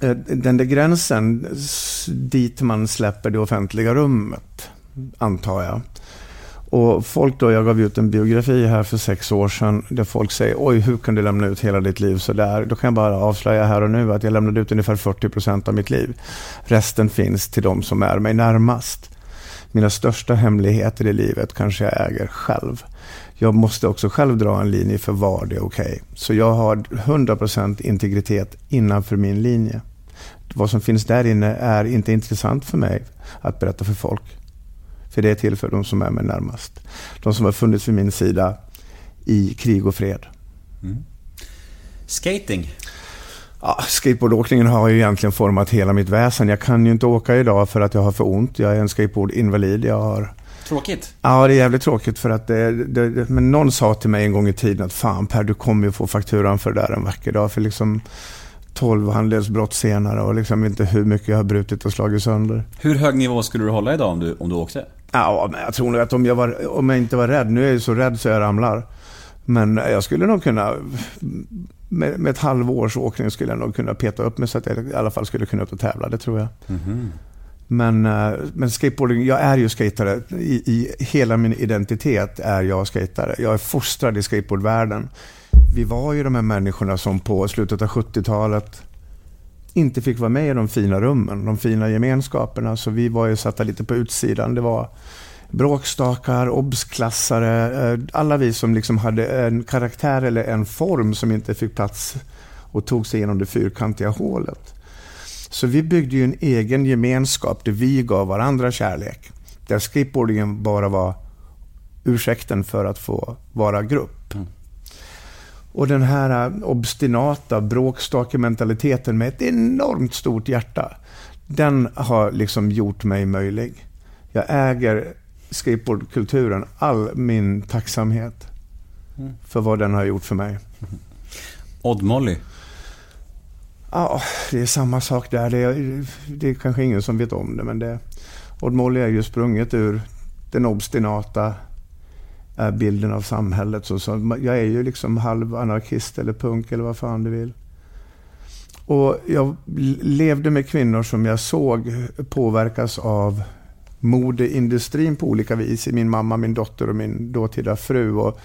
eh, den där gränsen dit man släpper det offentliga rummet, antar jag. Och folk då, jag gav ut en biografi här för sex år sedan där folk säger oj, hur kan du lämna ut hela ditt liv så där? Då kan jag bara avslöja här och nu att jag lämnade ut ungefär 40 procent av mitt liv. Resten finns till de som är mig närmast. Mina största hemligheter i livet kanske jag äger själv. Jag måste också själv dra en linje för var det är okej. Okay. Så jag har 100% integritet innanför min linje. Vad som finns där inne är inte intressant för mig att berätta för folk. För det är till för de som är mig närmast. De som har funnits vid min sida i krig och fred. Mm. Skating? Ja, skateboardåkningen har ju egentligen format hela mitt väsen. Jag kan ju inte åka idag för att jag har för ont. Jag är en skateboardinvalid. Jag har... Tråkigt? Ja, det är jävligt tråkigt för att det, det, Men någon sa till mig en gång i tiden att fan Per, du kommer ju få fakturan för det där en vacker dag. För liksom 12 handledsbrott senare och liksom inte hur mycket jag har brutit och slagit sönder. Hur hög nivå skulle du hålla idag om du, om du åkte? Ja, men jag tror nog att om jag, var, om jag inte var rädd, nu är jag så rädd så jag ramlar. Men jag skulle nog kunna, med, med ett halvårs åkning skulle jag nog kunna peta upp mig så att jag i alla fall skulle kunna upp och tävla, det tror jag. Mm-hmm. Men, eh, men skateboarding, jag är ju skatare. I, I hela min identitet är jag skatare. Jag är fostrad i skateboardvärlden. Vi var ju de här människorna som på slutet av 70-talet inte fick vara med i de fina rummen, de fina gemenskaperna. Så vi var ju satta lite på utsidan. Det var bråkstakar, obsklassare, eh, alla vi som liksom hade en karaktär eller en form som inte fick plats och tog sig igenom det fyrkantiga hålet. Så vi byggde ju en egen gemenskap där vi gav varandra kärlek. Där skateboardingen bara var ursäkten för att få vara grupp. Och den här äh, obstinata bråkstakementaliteten med ett enormt stort hjärta, den har liksom gjort mig möjlig. Jag äger skateboardkulturen all min tacksamhet mm. för vad den har gjort för mig. <laughs> Odd Molly? Ja, det är samma sak där. Det är, det är kanske ingen som vet om det, men det, Odd Molly är ju sprunget ur den obstinata bilden av samhället. Så, så jag är ju liksom halv anarkist eller punk eller vad fan du vill. Och jag levde med kvinnor som jag såg påverkas av modeindustrin på olika vis. Min mamma, min dotter och min dåtida fru. Och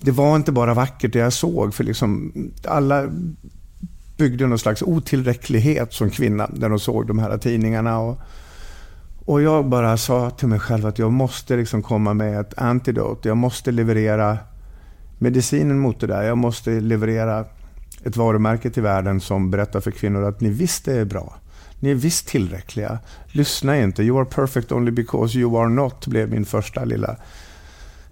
det var inte bara vackert det jag såg. För liksom alla byggde någon slags otillräcklighet som kvinna när de såg de här tidningarna. Och, och jag bara sa till mig själv att jag måste liksom komma med ett antidot. Jag måste leverera medicinen mot det där. Jag måste leverera ett varumärke till världen som berättar för kvinnor att ni visst är bra. Ni är visst tillräckliga. Lyssna inte. You are perfect only because you are not, blev min första lilla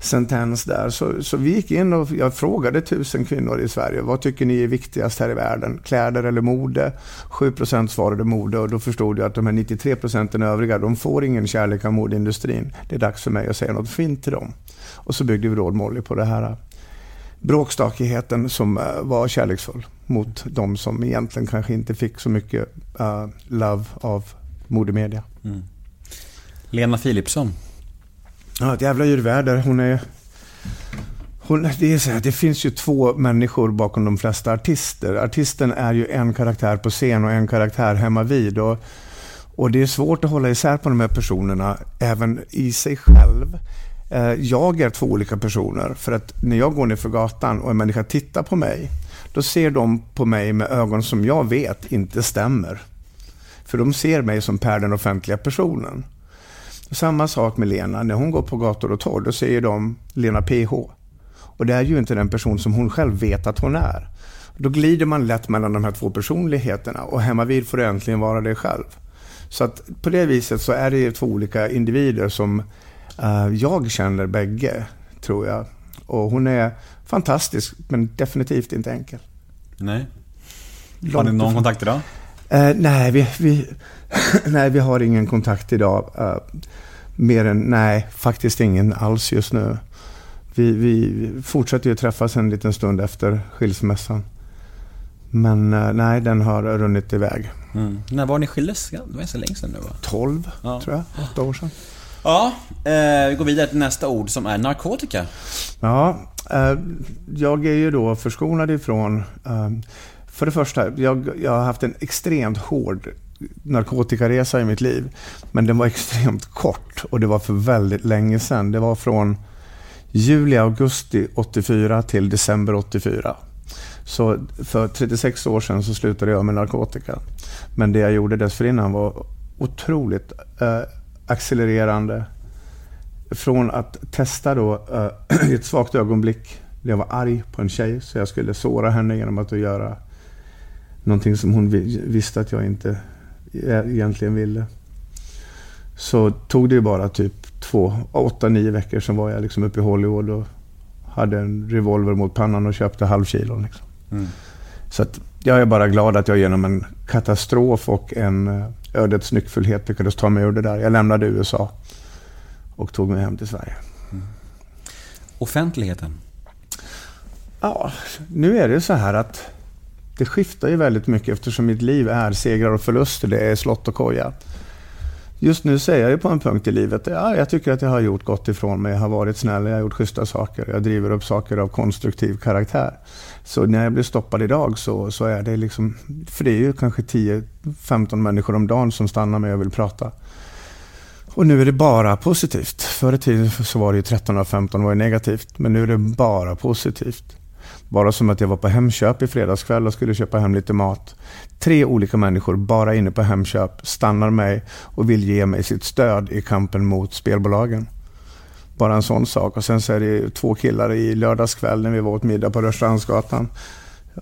sentens där. Så, så vi gick in och jag frågade tusen kvinnor i Sverige, vad tycker ni är viktigast här i världen? Kläder eller mode? 7% svarade mode och då förstod jag att de här 93 procenten övriga, de får ingen kärlek av modeindustrin. Det är dags för mig att säga något fint till dem. Och så byggde vi Råd Molly på det här äh, bråkstakigheten som äh, var kärleksfull mot de som egentligen kanske inte fick så mycket uh, love av modemedia. Mm. Lena Philipsson. Ja, ett jävla djurväder. Hon är... Hon, det, är så här, det finns ju två människor bakom de flesta artister. Artisten är ju en karaktär på scen och en karaktär hemma vid. Och, och det är svårt att hålla isär på de här personerna, även i sig själv. Eh, jag är två olika personer, för att när jag går ner för gatan och en människa tittar på mig, då ser de på mig med ögon som jag vet inte stämmer. För de ser mig som Per den offentliga personen. Samma sak med Lena. När hon går på gator och torg, då säger de Lena PH. Och det är ju inte den person som hon själv vet att hon är. Då glider man lätt mellan de här två personligheterna och hemma vid får du äntligen vara dig själv. Så att på det viset så är det ju två olika individer som eh, jag känner bägge, tror jag. Och hon är fantastisk, men definitivt inte enkel. Nej. Har ni någon ifrån. kontakt idag? Eh, nej, vi, vi, <laughs> nej, vi har ingen kontakt idag. eh, mer än, nej, faktiskt ingen alls just nu. Vi, vi fortsätter ju träffas en liten stund efter skilsmässan. Men eh, nej, den har runnit iväg. Mm. När var ni skildes? Det var så länge sedan nu va? 12, Ja. tror jag. Åtta år sedan. Ja, eh, vi går vidare till nästa ord som är narkotika. Ja, eh, jag är ju då förskonad ifrån... Eh, för det första, jag, jag har haft en extremt hård narkotikaresa i mitt liv. Men den var extremt kort och det var för väldigt länge sedan. Det var från juli, augusti 84 till december 84. Så för 36 år sedan så slutade jag med narkotika. Men det jag gjorde dessförinnan var otroligt eh, accelererande. Från att testa då eh, <clears throat> i ett svagt ögonblick, när jag var arg på en tjej, så jag skulle såra henne genom att göra någonting som hon visste att jag inte egentligen ville. Så tog det ju bara typ två, åtta, nio veckor, sen var jag liksom uppe i Hollywood och hade en revolver mot pannan och köpte halvkilon. Liksom. Mm. Så att jag är bara glad att jag genom en katastrof och en eh, ödets nyckfullhet lyckades ta mig ur det där. Jag lämnade USA och tog mig hem till Sverige. Offentligheten. Ja, nu är det så här att det skiftar ju väldigt mycket eftersom mitt liv är segrar och förluster. Det är slott och koja. Just nu säger jag ju på en punkt i livet, ja, jag tycker att jag har gjort gott ifrån mig. Jag har varit snäll, jag har gjort schyssta saker. Jag driver upp saker av konstruktiv karaktär. Så när jag blir stoppad idag så, så är det liksom, för det är ju kanske 10-15 människor om dagen som stannar mig och vill prata. Och nu är det bara positivt. Förr i tiden så var det ju 13 av 15 var ju negativt. Men nu är det bara positivt. Bara som att jag var på Hemköp i fredagskväll och skulle köpa hem lite mat. Tre olika människor bara inne på Hemköp stannar mig och vill ge mig sitt stöd i kampen mot spelbolagen. Bara en sån sak. Och sen så är det två killar i lördagskväll när vi var åt middag på Rörstrandsgatan.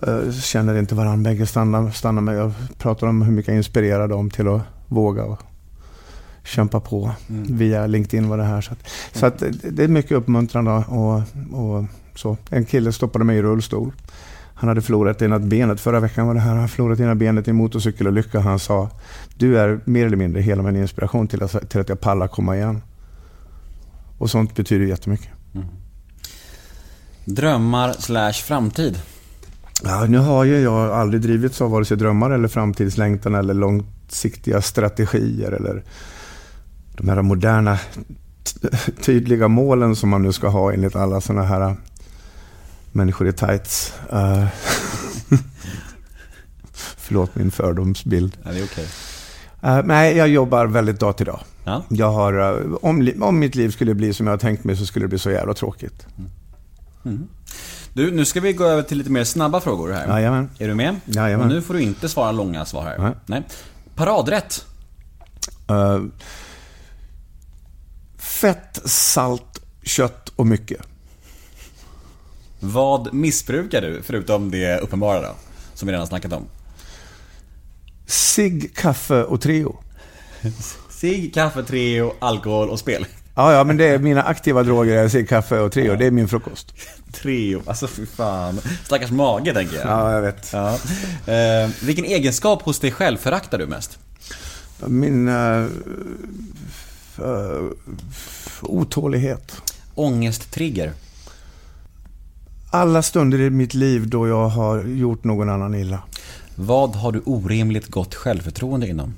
Eh, Känner inte varandra, bägge stannar, stannar mig och pratar om hur mycket jag inspirerar dem till att våga och kämpa på. Via LinkedIn var det här. Så, att, så att det- det är mycket uppmuntrande och, och så. En kille stoppade mig i rullstol. Han hade förlorat ena benet. Förra veckan var det här. Han hade förlorat ena benet i en motorcykelolycka. Han sa, du är mer eller mindre hela min inspiration till att, till att jag pallar komma igen. Och sånt betyder jättemycket. Drömmar slash framtid. Ja, nu har ju jag aldrig drivits av vare sig drömmar eller framtidslängtan eller långsiktiga strategier eller de här moderna tydliga målen som man nu ska ha enligt alla sådana här människor i tights. Uh, <laughs> förlåt min fördomsbild. Ja, det är okej. Eh, nej, jag jobbar väldigt dag till dag. Ja. Jag har, eh, om, om mitt liv skulle bli som jag har tänkt mig så skulle det bli så jävla tråkigt. Du, nu ska vi gå över till lite mer snabba frågor här. Jajamän. Är du med? Jajamän. Och nu får du inte svara långa svar här. Nej. Nej. Paradrätt. Eh, fett, salt, kött och mycket. Vad missbrukar du, förutom det uppenbara då? Som vi redan snackat om. Cigg, kaffe och Treo. Cigg, kaffe, Treo, alkohol och spel. Ja, ja, men det är mina aktiva droger är cigg, kaffe och Treo. Det är min frukost. Treo, alltså fy fan. Stackars mage tänker jag. Ja, jag vet. Ja. Eh, vilken egenskap hos dig själv föraktar du mest? Min uh, otålighet. Ångesttrigger. Alla stunder i mitt liv då jag har gjort någon annan illa. Vad har du orimligt gott självförtroende inom?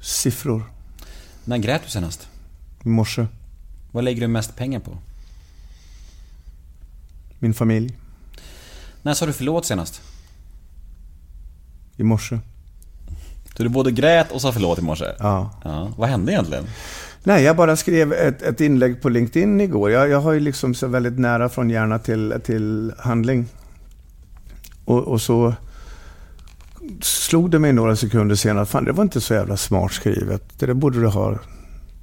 Siffror. När grät du senast? I morse. Vad lägger du mest pengar på? Min familj. När sa du förlåt senast? I morse. Så du både grät och sa förlåt i morse? Ja. ja. Vad hände egentligen? Nej, jag bara skrev ett, ett inlägg på LinkedIn igår. Jag, jag har ju liksom så väldigt nära från hjärna till, till handling. Och, och så slog det mig några sekunder senare, fan det var inte så jävla smart skrivet. Det där borde du ha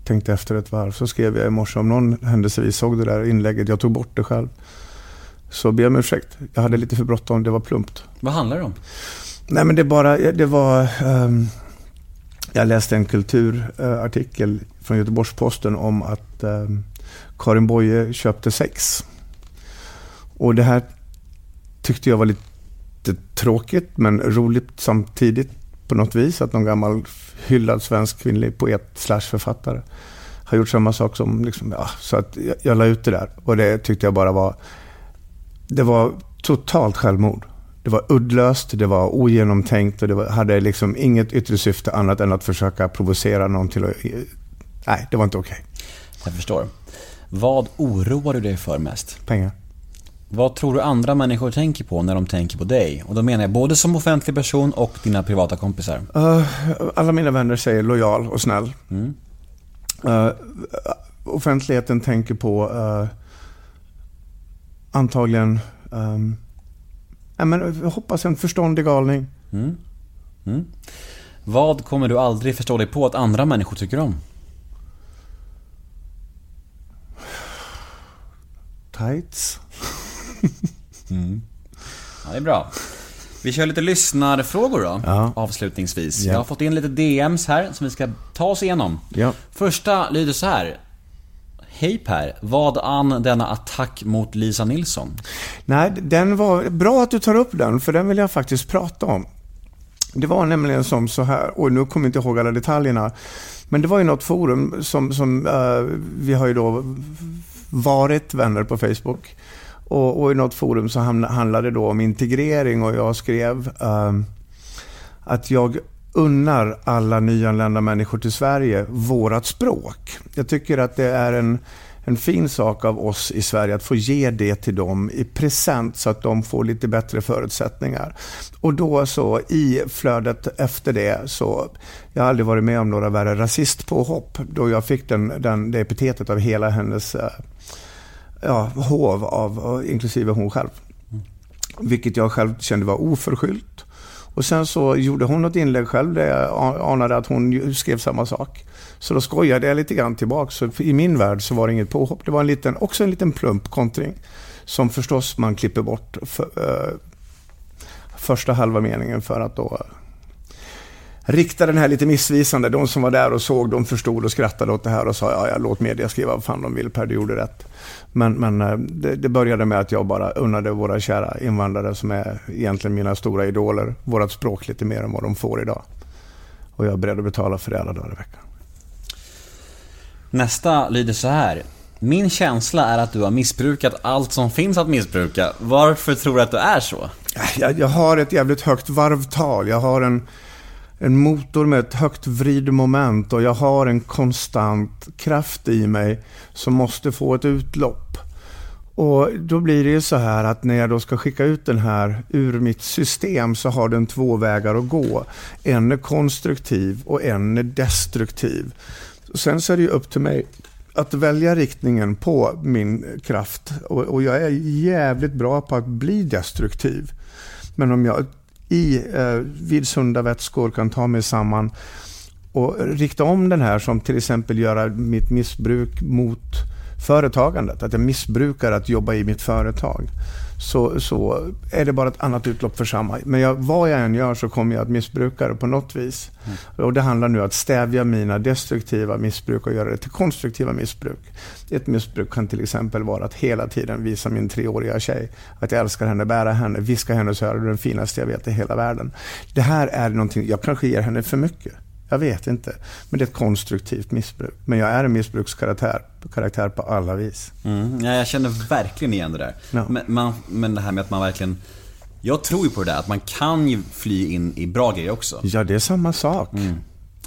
tänkt efter ett varv. Så skrev jag i morse, om någon händelsevis såg det där inlägget, jag tog bort det själv. Så be om ursäkt. Jag hade lite för bråttom, det var plumpt. Vad handlar det om? Nej men det bara, det var... Um, jag läste en kulturartikel från Göteborgs-Posten om att eh, Karin Boye köpte sex. Och det här tyckte jag var lite tråkigt men roligt samtidigt på något vis. Att någon gammal hyllad svensk kvinnlig poet slash författare har gjort samma sak som... Liksom, ja, så att jag, jag la ut det där och det tyckte jag bara var... Det var totalt självmord. Det var uddlöst, det var ogenomtänkt och det var, hade liksom inget yttre syfte annat än att försöka provocera någon till att... Nej, det var inte okej. Okay. Jag förstår. Vad oroar du dig för mest? Pengar. Vad tror du andra människor tänker på när de tänker på dig? Och då menar jag både som offentlig person och dina privata kompisar. Uh, alla mina vänner säger lojal och snäll. Mm. Uh, offentligheten tänker på uh, antagligen um, ja, men, jag hoppas en förståndig galning. Mm. Mm. Vad kommer du aldrig förstå dig på att andra människor tycker om? Tights. <laughs> mm. Ja, det är bra. Vi kör lite lyssnarfrågor då, ja. avslutningsvis. Ja. Jag har fått in lite DMs här som vi ska ta oss igenom. Ja. Första lyder så här. Hej Per, vad an denna attack mot Lisa Nilsson? Nej, den var bra att du tar upp den, för den vill jag faktiskt prata om. Det var nämligen som så här, och nu kommer jag inte ihåg alla detaljerna, men det var ju något forum som, som uh, vi har ju då varit vänner på Facebook. Och, och i något forum så handlade det då om integrering och jag skrev uh, att jag unnar alla nyanlända människor till Sverige vårat språk. Jag tycker att det är en, en fin sak av oss i Sverige att få ge det till dem i present så att de får lite bättre förutsättningar. Och då så i flödet efter det så, jag har aldrig varit med om några värre rasistpåhopp då jag fick den, den, det epitetet av hela hennes eh, ja, hov, av, eh, inklusive hon själv. Vilket jag själv kände var oförskyllt. Och sen så gjorde hon något inlägg själv där jag anade att hon skrev samma sak. Så då skojade jag lite grann tillbaka. Så i min värld så var det inget påhopp. Det var en liten, också en liten plump kontring. Som förstås man klipper bort för, eh, första halva meningen för att då rikta den här lite missvisande. De som var där och såg, de förstod och skrattade åt det här och sa ja, ja låt media skriva vad fan de vill Per, du gjorde rätt. Men, men eh, det, det, började med att jag bara unnade våra kära invandrare som är egentligen mina stora idoler, vårat språk lite mer än vad de får idag. Och jag är beredd att betala för det alla dagar i veckan. Nästa lyder så här. Min känsla är att du har missbrukat allt som finns att missbruka. Varför tror du att du är så? Jag, jag har ett jävligt högt varvtal. Jag har en en motor med ett högt vridmoment och jag har en konstant kraft i mig som måste få ett utlopp. Och då blir det ju så här att när jag då ska skicka ut den här ur mitt system så har den två vägar att gå. En är konstruktiv och en är destruktiv. Sen så är det ju upp till mig att välja riktningen på min kraft. Och, jag är jävligt bra på att bli destruktiv. Men om jag i, eh, vid sunda vätskor kan ta mig samman och rikta om den här som till exempel göra mitt missbruk mot företagandet. Att jag missbrukar att jobba i mitt företag så, så är det bara ett annat utlopp för samma. Men jag, vad jag än gör så kommer jag att missbruka det på något vis. Mm. Och det handlar nu om att stävja mina destruktiva missbruk och göra det till konstruktiva missbruk. Ett missbruk kan till exempel vara att hela tiden visa min treåriga tjej att jag älskar henne, bära henne, viska hennes öra, du är den finaste jag vet i hela världen. Det här är någonting, jag kanske ger henne för mycket. Jag vet inte. Men det är ett konstruktivt missbruk. Men jag är en missbrukskaraktär karaktär på alla vis. Mm, ja, jag känner verkligen igen det där. Ja. Men, man, men det här med att man verkligen... Jag tror ju på det där, att man kan ju fly in i bra grejer också. Ja, det är samma sak.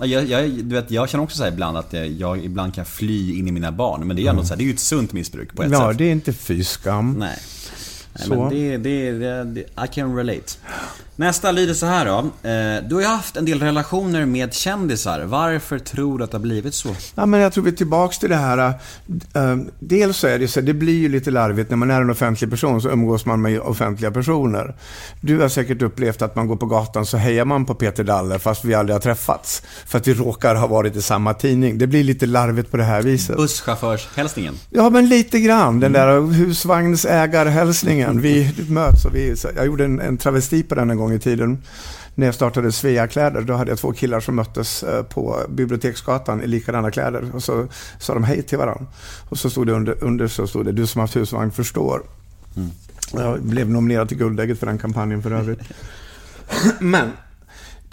Ja, Jag, jag, du vet, jag känner också så ibland att jag, jag ibland kan fly in i mina barn. Men det är ändå så här, det är ju ett sunt missbruk på ett Ja, sätt. det är inte fy skam. Nej. Så. men det, det, det, det, I can relate. Nästa lyder så här då. Eh, Du har ju haft en del relationer med kändisar. Varför tror du att det har blivit så? Ja, men jag tror vi är tillbaka till det här. äh, dels så är det så, det blir ju lite larvigt när man är en offentlig person så umgås man med offentliga personer. Du har säkert upplevt att man går på gatan så hejar man på Peter Dalle fast vi aldrig har träffats. För att vi råkar ha varit i samma tidning. Det blir lite larvigt på det här viset. Busschaufförshälsningen. Ja, men lite grann. Den där husvagnsägarhälsningen. Vi möts och vi... Jag gjorde en, en travesti på den en gång i tiden. När jag startade Svea kläder, då hade jag två killar som möttes eh, på Biblioteksgatan i likadana kläder. Och så sa de hej till varandra. Och så stod det under, under så stod det, du som haft husvagn förstår. Jag blev nominerad till Guldägget för den kampanjen för övrigt. <laughs> Men,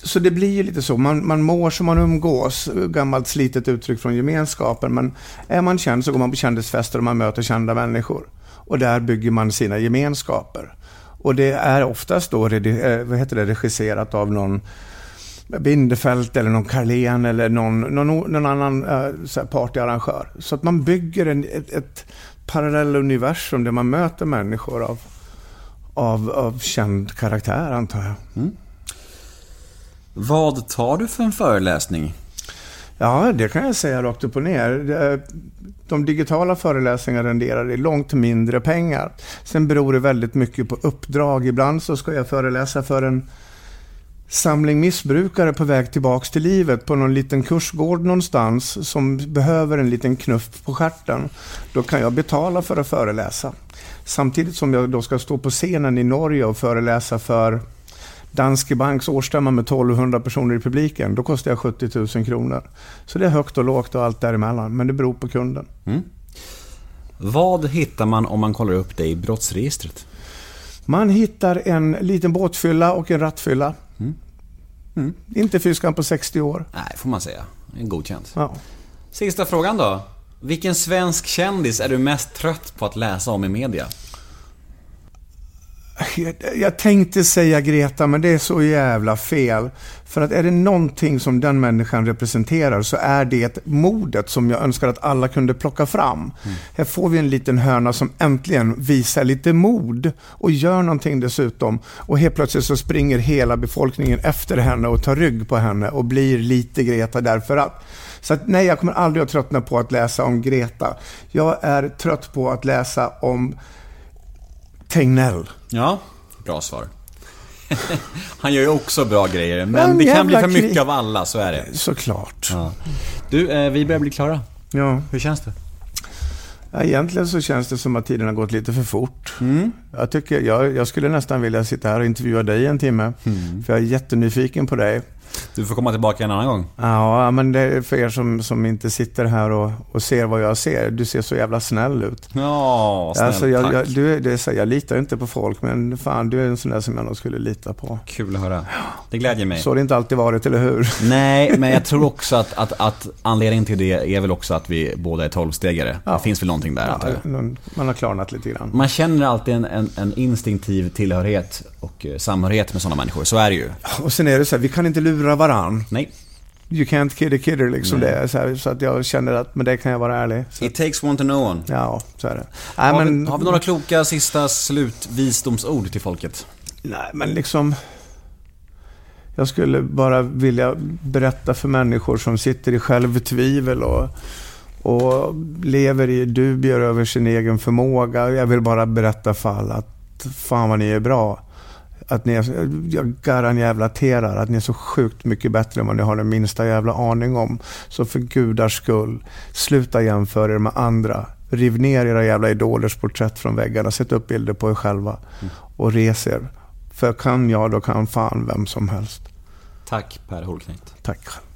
så det blir ju lite så. Man, man mår som man umgås. Gammalt slitet uttryck från gemenskapen. Men är man känd så går man på kändisfester och man möter kända människor. Och där bygger man sina gemenskaper. Och det är oftast då eh, vad heter det, regisserat av någon Bindefält eller någon Carlén eller någon, någon, någon annan eh, så här partyarrangör. Så att man bygger en, ett, ett parallelluniversum där man möter människor av, av, av känd karaktär antar jag. Vad tar du för en föreläsning? Ja, det kan jag säga rakt upp och ner. De digitala föreläsningarna renderar i långt mindre pengar. Sen beror det väldigt mycket på uppdrag. Ibland så ska jag föreläsa för en samling missbrukare på väg tillbaks till livet på någon liten kursgård någonstans som behöver en liten knuff på stjärten. Då kan jag betala för att föreläsa. Samtidigt som jag då ska stå på scenen i Norge och föreläsa för Danske Banks årsstämma med 1200 personer i publiken. Då kostar jag 70 000 kronor. Så det är högt och lågt och allt däremellan. Men det beror på kunden. Vad hittar man om man kollar upp dig i brottsregistret? Man hittar en liten båtfylla och en rattfylla. Inte fyskan på 60 år. Nej, får man säga. En godkänt. Ja. Sista frågan då. Vilken svensk kändis är du mest trött på att läsa om i media? Jag, jag tänkte säga Greta, men det är så jävla fel. För att är det någonting som den människan representerar så är det modet som jag önskar att alla kunde plocka fram. Här får vi en liten höna som äntligen visar lite mod och gör någonting dessutom. Och helt plötsligt så springer hela befolkningen efter henne och tar rygg på henne och blir lite Greta därför att. Så att, nej, jag kommer aldrig att tröttna på att läsa om Greta. Jag är trött på att läsa om Tegnell. Ja, bra svar. <laughs> Han gör ju också bra grejer, men det kan bli för mycket av alla, så är det. Såklart. Ja. Du, eh, vi börjar bli klara. Ja. Hur känns det? Ja, egentligen så känns det som att tiden har gått lite för fort. Jag, tycker, jag, jag skulle nästan vilja sitta här och intervjua dig en timme. För jag är jättenyfiken på dig. Du får komma tillbaka en annan gång. Ja, men det är för er som, som inte sitter här och, och ser vad jag ser. Du ser så jävla snäll ut. Ja, snällt, alltså, jag, tack. jag, du, det är så, jag litar inte på folk, men fan, du är en sån där som jag nog skulle lita på. Kul att höra. Det glädjer mig. Så har det inte alltid varit, eller hur? Nej, men jag tror <laughs> också att, att, att anledningen till det är väl också att vi båda är tolvstegare. Ja. Det finns väl någonting där, Ja, jag. man har klarnat lite grann. Man känner alltid en, en, en instinktiv tillhörighet och eh, samhörighet med sådana människor. Så är det ju. Och sen är det så här, vi kan inte lura varann. Nej. You can't kid a kidder liksom. Nej. Det så, här, så att jag känner att med det kan jag vara ärlig. Så, It takes one to know one. ja, så är det. Nej, Har, men, vi, har vi några kloka sista slutvisdomsord till folket? nej, men liksom... Jag skulle bara vilja berätta för människor som sitter i självtvivel och, och lever i dubier över sin egen förmåga. Jag vill bara berätta för alla att fan vad ni är bra. Att ni är, jag garanterar att ni är så sjukt mycket bättre än vad ni har den minsta jävla aning om. Så för gudars skull, sluta jämföra er med andra. Riv ner era jävla idolers porträtt från väggarna. Sätt upp bilder på er själva. Och res er. För kan jag, då kan fan vem som helst. Tack Per Holknekt. Tack själv.